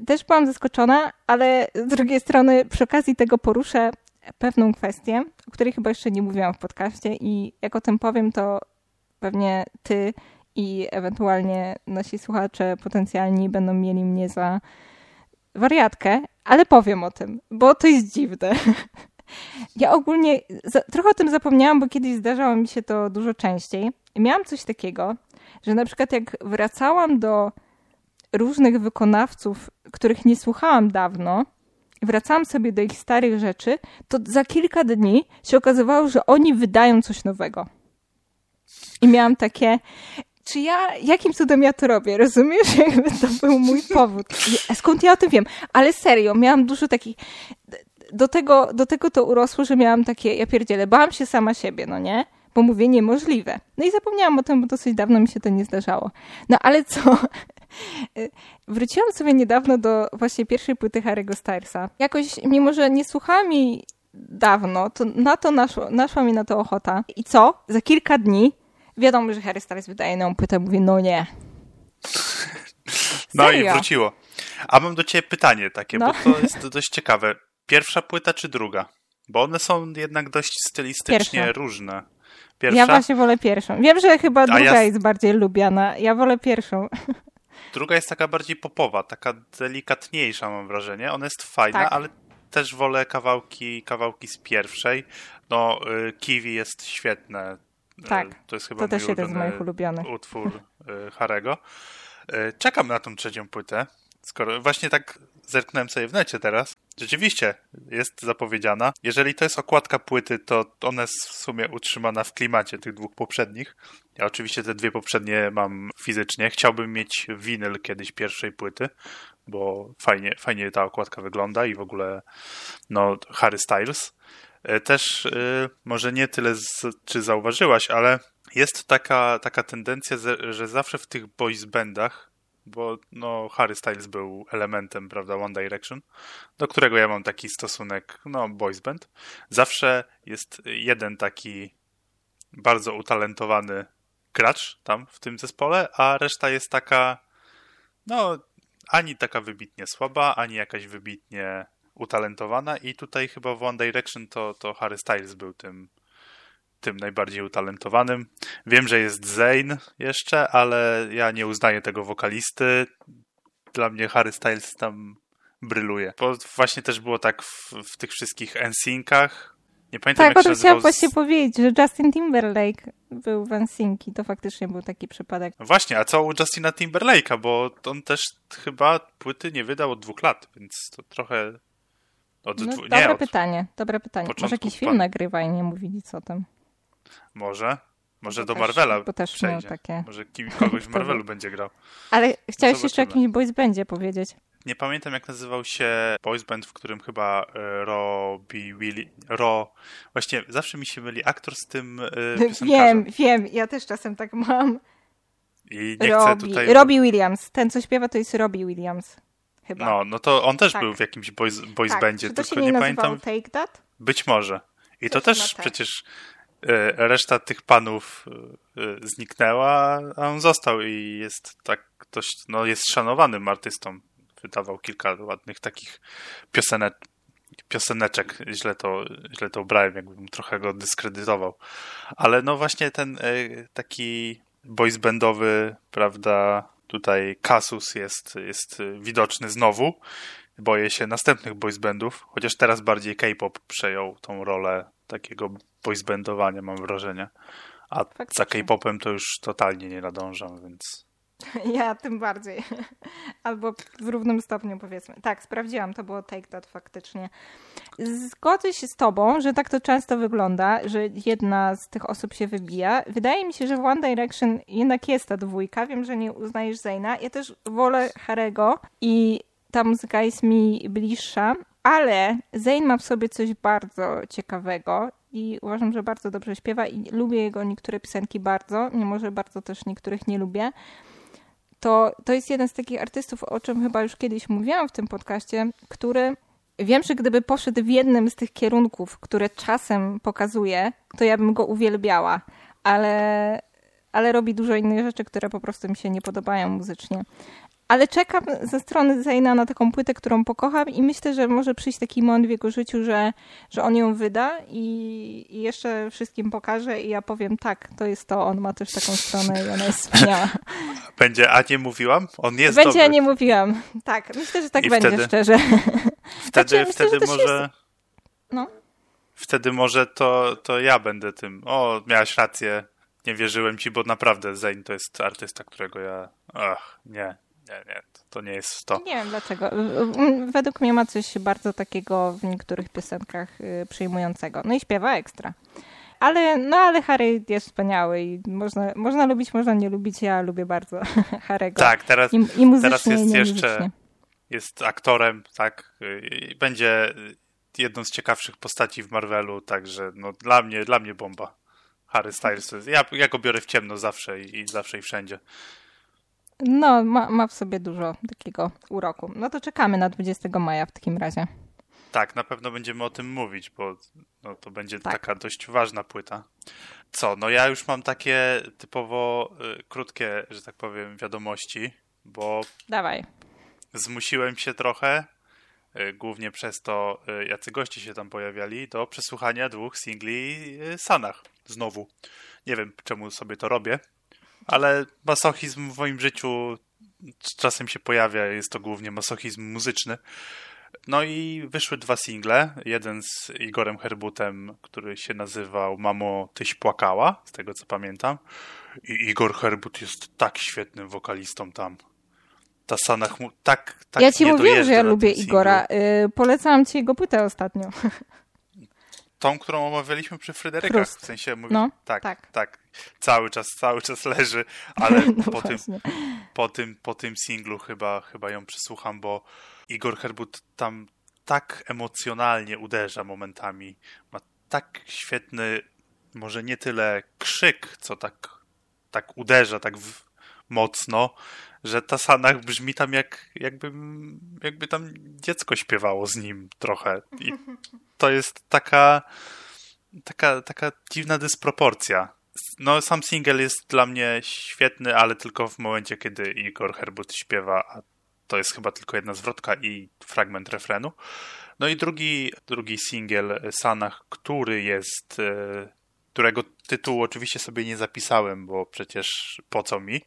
Też byłam zaskoczona, ale z drugiej strony przy okazji tego poruszę pewną kwestię, o której chyba jeszcze nie mówiłam w podcaście i jak o tym powiem, to pewnie ty i ewentualnie nasi słuchacze potencjalni będą mieli mnie za wariatkę, ale powiem o tym, bo to jest dziwne. Ja ogólnie za, trochę o tym zapomniałam, bo kiedyś zdarzało mi się to dużo częściej. miałam coś takiego, że na przykład jak wracałam do różnych wykonawców, których nie słuchałam dawno, wracałam sobie do ich starych rzeczy, to za kilka dni się okazywało, że oni wydają coś nowego. I miałam takie, czy ja, jakim cudem ja to robię, rozumiesz? Jakby to był mój powód. Skąd ja o tym wiem? Ale serio, miałam dużo takich, do tego, do tego to urosło, że miałam takie, ja pierdzielę, bałam się sama siebie, no nie? Bo mówię niemożliwe. No i zapomniałam o tym, bo dosyć dawno mi się to nie zdarzało. No ale co? Wróciłam sobie niedawno do właśnie pierwszej płyty Harry'ego Stylesa. Jakoś, mimo że nie słuchałam jej dawno, to na to naszło, naszła mi na to ochota. I co? Za kilka dni wiadomo, że Harry Styles wydaje nową płytę. Mówię, no nie. No Serio? i wróciło. A mam do ciebie pytanie takie, no. bo to jest dość ciekawe. Pierwsza płyta czy druga? Bo one są jednak dość stylistycznie Pierwsza. różne. Pierwsza? Ja właśnie wolę pierwszą. Wiem, że chyba druga ja... jest bardziej lubiana. Ja wolę pierwszą. Druga jest taka bardziej popowa, taka delikatniejsza mam wrażenie. Ona jest fajna, tak. ale też wolę kawałki, kawałki z pierwszej. No, y, Kiwi jest świetne. Y, tak, to jest chyba to też jeden z moich ulubionych. utwór y, Harego. Czekam na tą trzecią płytę. Skoro właśnie tak zerknąłem sobie w necie teraz, rzeczywiście jest zapowiedziana. Jeżeli to jest okładka płyty, to ona jest w sumie utrzymana w klimacie tych dwóch poprzednich. Ja oczywiście te dwie poprzednie mam fizycznie. Chciałbym mieć winyl kiedyś pierwszej płyty, bo fajnie, fajnie ta okładka wygląda i w ogóle no Harry Styles. E, też yy, może nie tyle, z, czy zauważyłaś, ale jest taka, taka tendencja, że zawsze w tych boys bandach bo no, Harry Styles był elementem, prawda, One Direction, do którego ja mam taki stosunek, no, boys band. Zawsze jest jeden taki bardzo utalentowany gracz tam w tym zespole, a reszta jest taka, no, ani taka wybitnie słaba, ani jakaś wybitnie utalentowana i tutaj chyba w One Direction to, to Harry Styles był tym tym najbardziej utalentowanym. Wiem, że jest Zayn jeszcze, ale ja nie uznaję tego wokalisty. Dla mnie Harry Styles tam bryluje. Bo właśnie też było tak w, w tych wszystkich NSYNCach. Nie pamiętam, tak, jak o tym chciałam właśnie powiedzieć, że Justin Timberlake był w NSYNC to faktycznie był taki przypadek. No właśnie, a co u Justina Timberlake'a, bo on też chyba płyty nie wydał od dwóch lat, więc to trochę... Od no, dwu... dobre nie, pytanie, dobre pytanie. Może jakiś film nagrywa i nie mówi nic o tym. Może. Może do Marvela bo też przejdzie. Takie... Może kim, kogoś w Marvelu będzie grał. Ale chciałeś jeszcze o jakimś boys bandzie powiedzieć. Nie pamiętam jak nazywał się boys band, w którym chyba e, Robbie Willi... Ro... Właśnie zawsze mi się myli aktor z tym e, Wiem, wiem. Ja też czasem tak mam. I nie Robbie, chcę tutaj... Robbie Williams. Ten, co śpiewa, to jest Robbie Williams. Chyba. No, no to on też tak. był w jakimś boys, boys tak. bandzie, to tylko nie, nie pamiętam. Take That? Być może. I to też tak. przecież reszta tych panów e, e, zniknęła, a on został i jest tak dość, no jest szanowanym artystą wydawał kilka ładnych takich pioseneczek. Źle to, źle to ubrałem, jakbym trochę go dyskredytował. Ale no właśnie ten e, taki boys bandowy, prawda, tutaj Kasus jest, jest widoczny znowu. Boję się następnych boys bandów, chociaż teraz bardziej K-pop przejął tą rolę takiego boys bandowania, mam wrażenie. A Faktycznie. za K-popem to już totalnie nie nadążam, więc Ja tym bardziej. Albo w równym stopniu powiedzmy. Tak, sprawdziłam, to było Take That faktycznie. Zgodzę się z tobą, że tak to często wygląda, że jedna z tych osób się wybija. Wydaje mi się, że w One Direction jednak jest ta dwójka. Wiem, że nie uznajesz Zaina. Ja też wolę Harego i ta muzyka jest mi bliższa, ale Zayn ma w sobie coś bardzo ciekawego i uważam, że bardzo dobrze śpiewa i lubię jego niektóre piosenki bardzo, mimo że bardzo też niektórych nie lubię. To, to jest jeden z takich artystów, o czym chyba już kiedyś mówiłam w tym podcaście, który wiem, że gdyby poszedł w jednym z tych kierunków, które czasem pokazuje, to ja bym go uwielbiała, ale, ale robi dużo innych rzeczy, które po prostu mi się nie podobają muzycznie ale czekam ze strony Zaina na taką płytę, którą pokocham i myślę, że może przyjść taki moment w jego życiu, że, że on ją wyda i, i jeszcze wszystkim pokaże i ja powiem tak, to jest to, on ma też taką stronę i ona jest wspaniała. Będzie, a nie mówiłam? On jest Będzie, dobry. a nie mówiłam. Tak, myślę, że tak I będzie, wtedy, szczerze. Wtedy, znaczy, wtedy myślę, może... Jest... No. Wtedy może to, to ja będę tym. O, miałaś rację. Nie wierzyłem ci, bo naprawdę Zayn to jest artysta, którego ja... Ach, nie, nie, nie, to nie jest to. Nie wiem dlaczego. Według mnie ma coś bardzo takiego w niektórych piosenkach y, przyjmującego. No i śpiewa ekstra. Ale, no ale Harry jest wspaniały i można, można lubić, można nie lubić. Ja lubię bardzo Harry'ego. Tak, teraz, I, i teraz jest jeszcze jest aktorem, tak. I będzie jedną z ciekawszych postaci w Marvelu, także no, dla mnie, dla mnie bomba. Harry Styles. Ja, ja go biorę w ciemno zawsze i, i zawsze i wszędzie. No, ma, ma w sobie dużo takiego uroku. No to czekamy na 20 maja w takim razie. Tak, na pewno będziemy o tym mówić, bo no, to będzie tak. taka dość ważna płyta. Co, no ja już mam takie typowo y, krótkie, że tak powiem, wiadomości, bo. Dawaj. Zmusiłem się trochę, y, głównie przez to, y, jacy goście się tam pojawiali, do przesłuchania dwóch singli y, Sanach znowu. Nie wiem, czemu sobie to robię ale masochizm w moim życiu czasem się pojawia, jest to głównie masochizm muzyczny. No i wyszły dwa single. Jeden z Igorem Herbutem, który się nazywał Mamo, tyś płakała, z tego co pamiętam. I Igor Herbut jest tak świetnym wokalistą tam. Ta Sanach mu tak, tak Ja ci mówiłem, że ja lubię Igora. Yy, polecałam ci jego płytę ostatnio. Tą, którą omawialiśmy przy Fryderykach, w sensie mówi, no, tak, tak, tak, cały czas, cały czas leży, ale no po, tym, po, tym, po tym singlu chyba, chyba ją przesłucham, bo Igor Herbut tam tak emocjonalnie uderza momentami, ma tak świetny, może nie tyle krzyk, co tak, tak uderza, tak w, mocno, że ta Sanach brzmi tam jak, jakby, jakby tam dziecko śpiewało z nim trochę. I to jest taka, taka, taka dziwna dysproporcja. No, sam single jest dla mnie świetny, ale tylko w momencie, kiedy Igor Herbut śpiewa, a to jest chyba tylko jedna zwrotka i fragment refrenu. No i drugi, drugi single Sanach, który jest, e, którego tytułu oczywiście sobie nie zapisałem, bo przecież po co mi,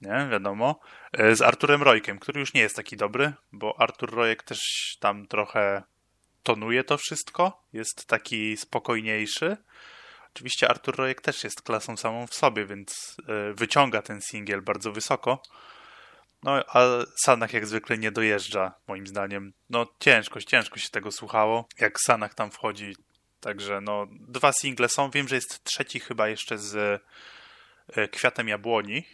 nie, wiadomo, e, z Arturem Rojkiem, który już nie jest taki dobry, bo Artur Rojek też tam trochę tonuje to wszystko, jest taki spokojniejszy. Oczywiście Artur Rojek też jest klasą samą w sobie, więc e, wyciąga ten singiel bardzo wysoko. No, a Sanach jak zwykle nie dojeżdża, moim zdaniem. No, ciężko, ciężko się tego słuchało, jak Sanach tam wchodzi. Także, no, dwa single są. Wiem, że jest trzeci chyba jeszcze z e, Kwiatem Jabłoni,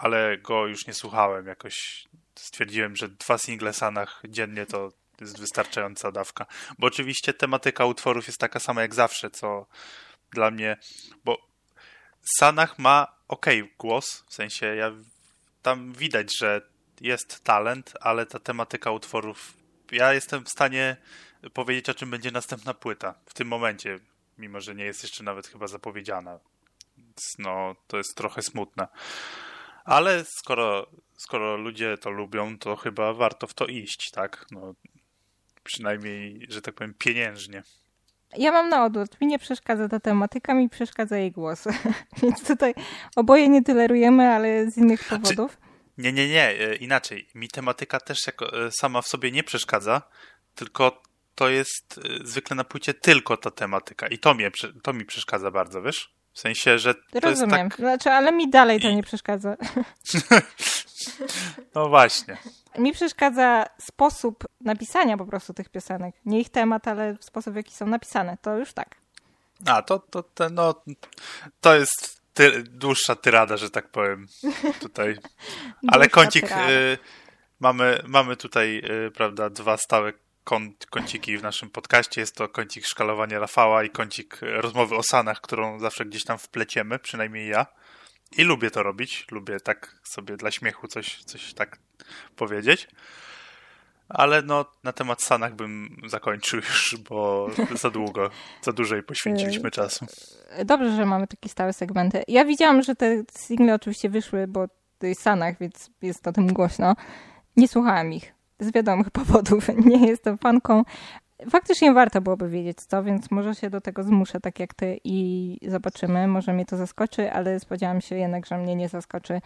ale go już nie słuchałem. Jakoś stwierdziłem, że dwa single Sanach dziennie to jest wystarczająca dawka. Bo oczywiście tematyka utworów jest taka sama jak zawsze, co dla mnie, bo Sanach ma ok głos, w sensie ja tam widać, że jest talent, ale ta tematyka utworów, ja jestem w stanie powiedzieć, o czym będzie następna płyta w tym momencie, mimo że nie jest jeszcze nawet chyba zapowiedziana. No, to jest trochę smutne. Ale skoro, skoro ludzie to lubią, to chyba warto w to iść, tak? No, przynajmniej, że tak powiem, pieniężnie. Ja mam na odwrót. Mi nie przeszkadza ta tematyka, mi przeszkadza jej głos. Więc tutaj oboje nie tolerujemy, ale z innych znaczy, powodów. Nie, nie, nie. E, inaczej. Mi tematyka też jako, e, sama w sobie nie przeszkadza, tylko to jest e, zwykle na płycie tylko ta tematyka. I to, mnie, to mi przeszkadza bardzo, wiesz? W sensie, że. To Rozumiem. Jest tak... Znaczy, ale mi dalej to nie przeszkadza. no właśnie. Mi przeszkadza sposób napisania po prostu tych piosenek. Nie ich temat, ale sposób, w jaki są napisane. To już tak. A, to, to, to, no, to jest ty, dłuższa tyrada, że tak powiem. Tutaj. Ale kącik. Y, mamy, mamy tutaj, y, prawda, dwa stałe kąt, kąciki w naszym podcaście. Jest to kącik szkalowania Rafała i kącik rozmowy o Sanach, którą zawsze gdzieś tam wpleciemy, przynajmniej ja. I lubię to robić. Lubię tak sobie dla śmiechu coś, coś tak powiedzieć. Ale no, na temat Sanach bym zakończył już, bo za długo, za dużo jej poświęciliśmy czasu. Dobrze, że mamy takie stałe segmenty. Ja widziałam, że te single oczywiście wyszły, bo to jest Sanach, więc jest o tym głośno. Nie słuchałam ich z wiadomych powodów. Nie jestem fanką. Faktycznie warto byłoby wiedzieć co, więc może się do tego zmuszę, tak jak ty i zobaczymy. Może mnie to zaskoczy, ale spodziewam się jednak, że mnie nie zaskoczy.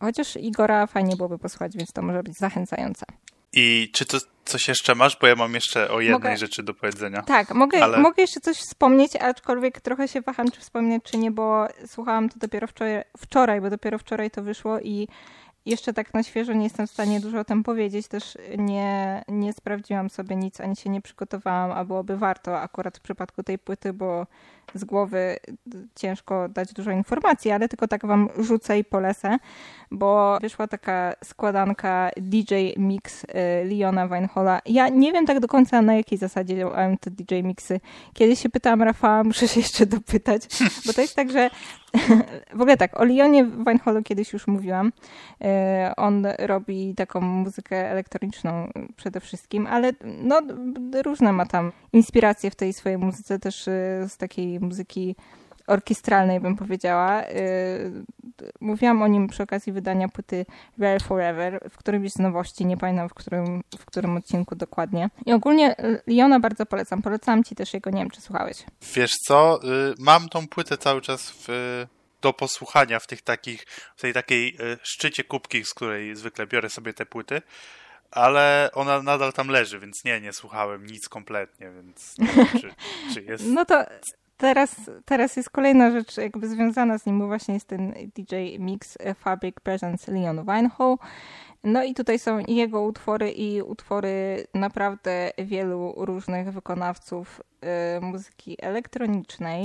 Chociaż Igora fajnie byłoby posłuchać, więc to może być zachęcające. I czy to coś jeszcze masz? Bo ja mam jeszcze o jednej mogę... rzeczy do powiedzenia. Tak, mogę, ale... mogę jeszcze coś wspomnieć, aczkolwiek trochę się waham, czy wspomnieć, czy nie, bo słuchałam to dopiero wczoraj, wczoraj bo dopiero wczoraj to wyszło i jeszcze tak na świeżo nie jestem w stanie dużo o tym powiedzieć. Też nie, nie sprawdziłam sobie nic, ani się nie przygotowałam, a byłoby warto akurat w przypadku tej płyty, bo z głowy ciężko dać dużo informacji, ale tylko tak wam rzucę i polecę, bo wyszła taka składanka DJ Mix y, Leona Weinhola. Ja nie wiem tak do końca na jakiej zasadzie działają te DJ Mixy. Kiedyś się pytałam Rafała, muszę się jeszcze dopytać, bo to jest tak, że w ogóle tak, o Leonie Weinholu kiedyś już mówiłam. Y, on robi taką muzykę elektroniczną przede wszystkim, ale no różne ma tam inspiracje w tej swojej muzyce też y, z takiej muzyki orkiestralnej, bym powiedziała. Y, mówiłam o nim przy okazji wydania płyty Rare Forever, w którymś z nowości, nie pamiętam w którym, w którym odcinku dokładnie. I ogólnie Liona bardzo polecam. Polecam ci też jego, nie wiem, czy słuchałeś. Wiesz co, y, mam tą płytę cały czas w, do posłuchania w tych takich, w tej takiej y, szczycie kubki, z której zwykle biorę sobie te płyty ale ona nadal tam leży, więc nie, nie słuchałem nic kompletnie, więc nie wiem, czy, czy jest... No to teraz, teraz jest kolejna rzecz jakby związana z nim, bo właśnie jest ten DJ Mix Fabric Presents Leon Weinhall. No i tutaj są jego utwory i utwory naprawdę wielu różnych wykonawców y, muzyki elektronicznej.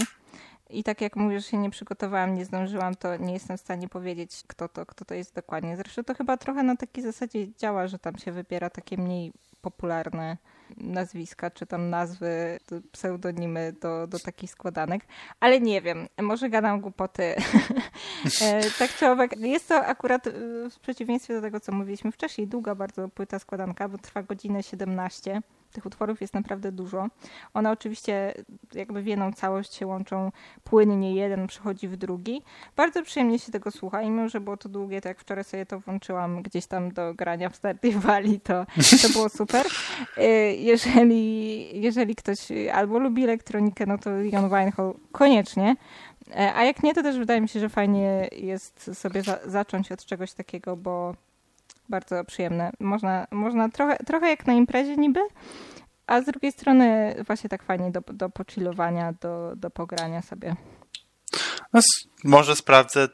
I tak jak mówię, że się nie przygotowałam, nie zdążyłam, to nie jestem w stanie powiedzieć, kto to, kto to jest dokładnie. Zresztą to chyba trochę na takiej zasadzie działa, że tam się wybiera takie mniej popularne nazwiska, czy tam nazwy, pseudonimy do, do takich składanek, ale nie wiem, może gadam głupoty. E, tak czy owak, jest to akurat e, w przeciwieństwie do tego, co mówiliśmy wcześniej, długa bardzo płyta składanka, bo trwa godzinę 17 tych utworów jest naprawdę dużo. One oczywiście jakby w jedną całość się łączą płynnie, jeden przechodzi w drugi. Bardzo przyjemnie się tego słucha i mimo, że było to długie, to jak wczoraj sobie to włączyłam gdzieś tam do grania w Stardew Valley, to, to było super. Y, jeżeli, jeżeli ktoś albo lubi elektronikę, no to Jon Weinhall koniecznie. E, a jak nie, to też wydaje mi się, że fajnie jest sobie za zacząć od czegoś takiego, bo bardzo przyjemne. Można, można trochę, trochę jak na imprezie niby, a z drugiej strony właśnie tak fajnie do, do pochillowania, do, do pogrania sobie. No, może sprawdzę,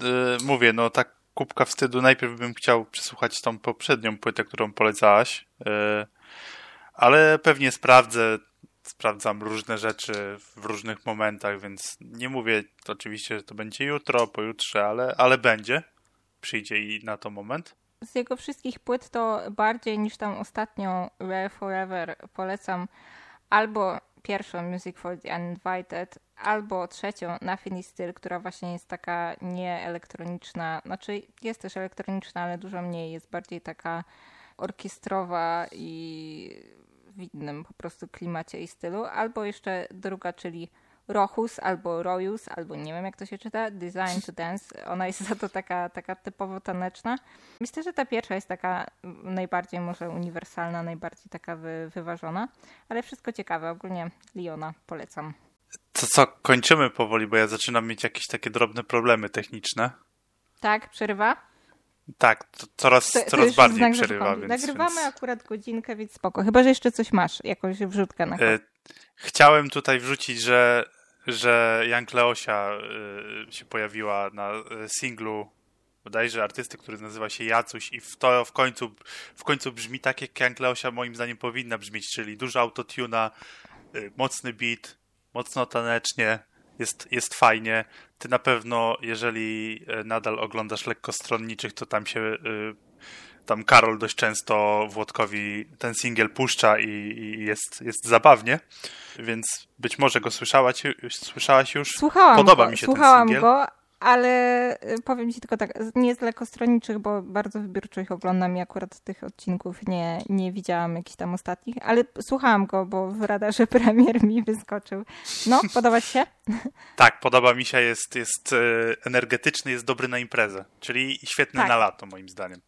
yy, mówię, no tak kubka wstydu, najpierw bym chciał przesłuchać tą poprzednią płytę, którą polecałaś, yy, ale pewnie sprawdzę, sprawdzam różne rzeczy w różnych momentach, więc nie mówię oczywiście, że to będzie jutro, pojutrze, ale, ale będzie, przyjdzie i na to moment z jego wszystkich płyt to bardziej niż tam ostatnią Rare Forever polecam albo pierwszą Music for the Uninvited, albo trzecią Nothing is Still, która właśnie jest taka nieelektroniczna, znaczy jest też elektroniczna, ale dużo mniej, jest bardziej taka orkiestrowa i w innym po prostu klimacie i stylu, albo jeszcze druga, czyli Rochus albo Royus, albo nie wiem jak to się czyta, Design to Dance. Ona jest za to taka, taka typowo taneczna. Myślę, że ta pierwsza jest taka najbardziej może uniwersalna, najbardziej taka wy, wyważona, ale wszystko ciekawe. Ogólnie Liona polecam. To co, kończymy powoli, bo ja zaczynam mieć jakieś takie drobne problemy techniczne. Tak, przerywa? Tak, to coraz, to, to coraz bardziej przerywa. Więc, Nagrywamy więc... akurat godzinkę, więc spoko. Chyba, że jeszcze coś masz, jakąś wrzutkę na e, Chciałem tutaj wrzucić, że, że Jank Leosia e, się pojawiła na e, singlu bodajże artysty, który nazywa się Jacuś i w to w końcu, w końcu brzmi tak, jak Jank Leosia moim zdaniem powinna brzmieć, czyli dużo autotuna, e, mocny beat, mocno tanecznie, jest, jest fajnie. Ty na pewno, jeżeli e, nadal oglądasz lekkostronniczych, to tam się e, tam Karol dość często Włodkowi ten singiel puszcza i, i, jest, jest zabawnie, więc być może go słyszałaś, słyszałaś już? Słuchałam Podoba go, mi się słuchałam ten singiel. go, ale y, powiem ci tylko tak, nie z lekostronniczych, bo bardzo wybiórczo ich oglądam i akurat tych odcinków nie, nie widziałam jakichś tam ostatnich, ale słuchałam go, bo w radarze premier mi wyskoczył. No, podoba ci się? Tak, podoba mi się, jest, jest e, energetyczny, jest dobry na imprezę, czyli świetny tak. na lato moim zdaniem.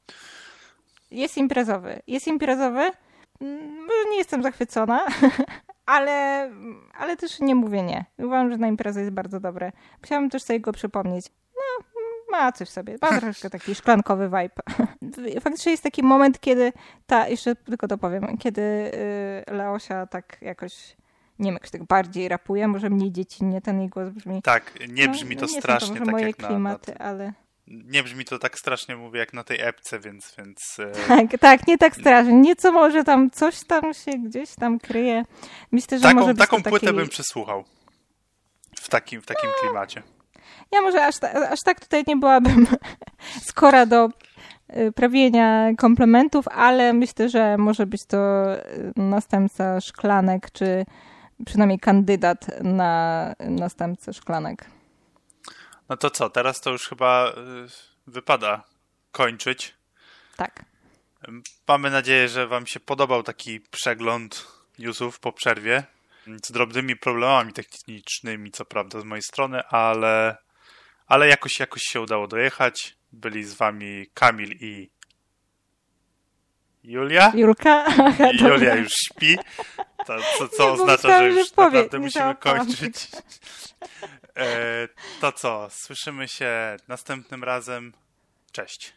Jest imprezowy, jest imprezowy, mm, nie jestem zachwycona, ale, ale też nie mówię nie. Uważam, że na imprezę jest bardzo dobre. Chciałabym też sobie go przypomnieć. No, ma coś w sobie. Ma troszkę taki szklankowy vibe. Faktycznie jest taki moment, kiedy ta, jeszcze tylko to powiem, kiedy y, Leosia tak jakoś nie wiem, jakoś tak bardziej rapuje, może mniej dziecinnie ten jej głos brzmi. Tak, nie brzmi to no, strasznie. Nie są to może tak moje jak klimaty, na... ale nie brzmi to tak strasznie, mówię, jak na tej epce, więc... więc e, tak, tak, nie tak strasznie. Nieco może tam, coś tam się gdzieś tam kryje. Myślę, że taką, może być Taką płytę bym przesłuchał. W takim, w takim klimacie. Ja może aż, aż tak tutaj nie byłabym skora do y, prawienia komplementów, ale myślę, że może być to y, następca szklanek, czy przynajmniej kandydat na następcę szklanek. No to co, teraz to już chyba y, wypada kończyć. Tak. Mamy nadzieję, że Wam się podobał taki przegląd newsów po przerwie. Z drobnymi problemami technicznymi, co prawda, z mojej strony, ale, ale jakoś, jakoś się udało dojechać. Byli z Wami Kamil i Julia? Julka? Julia już śpi, to, co, co oznacza, że już powie, naprawdę musimy kończyć. E, to co, słyszymy się następnym razem. Cześć.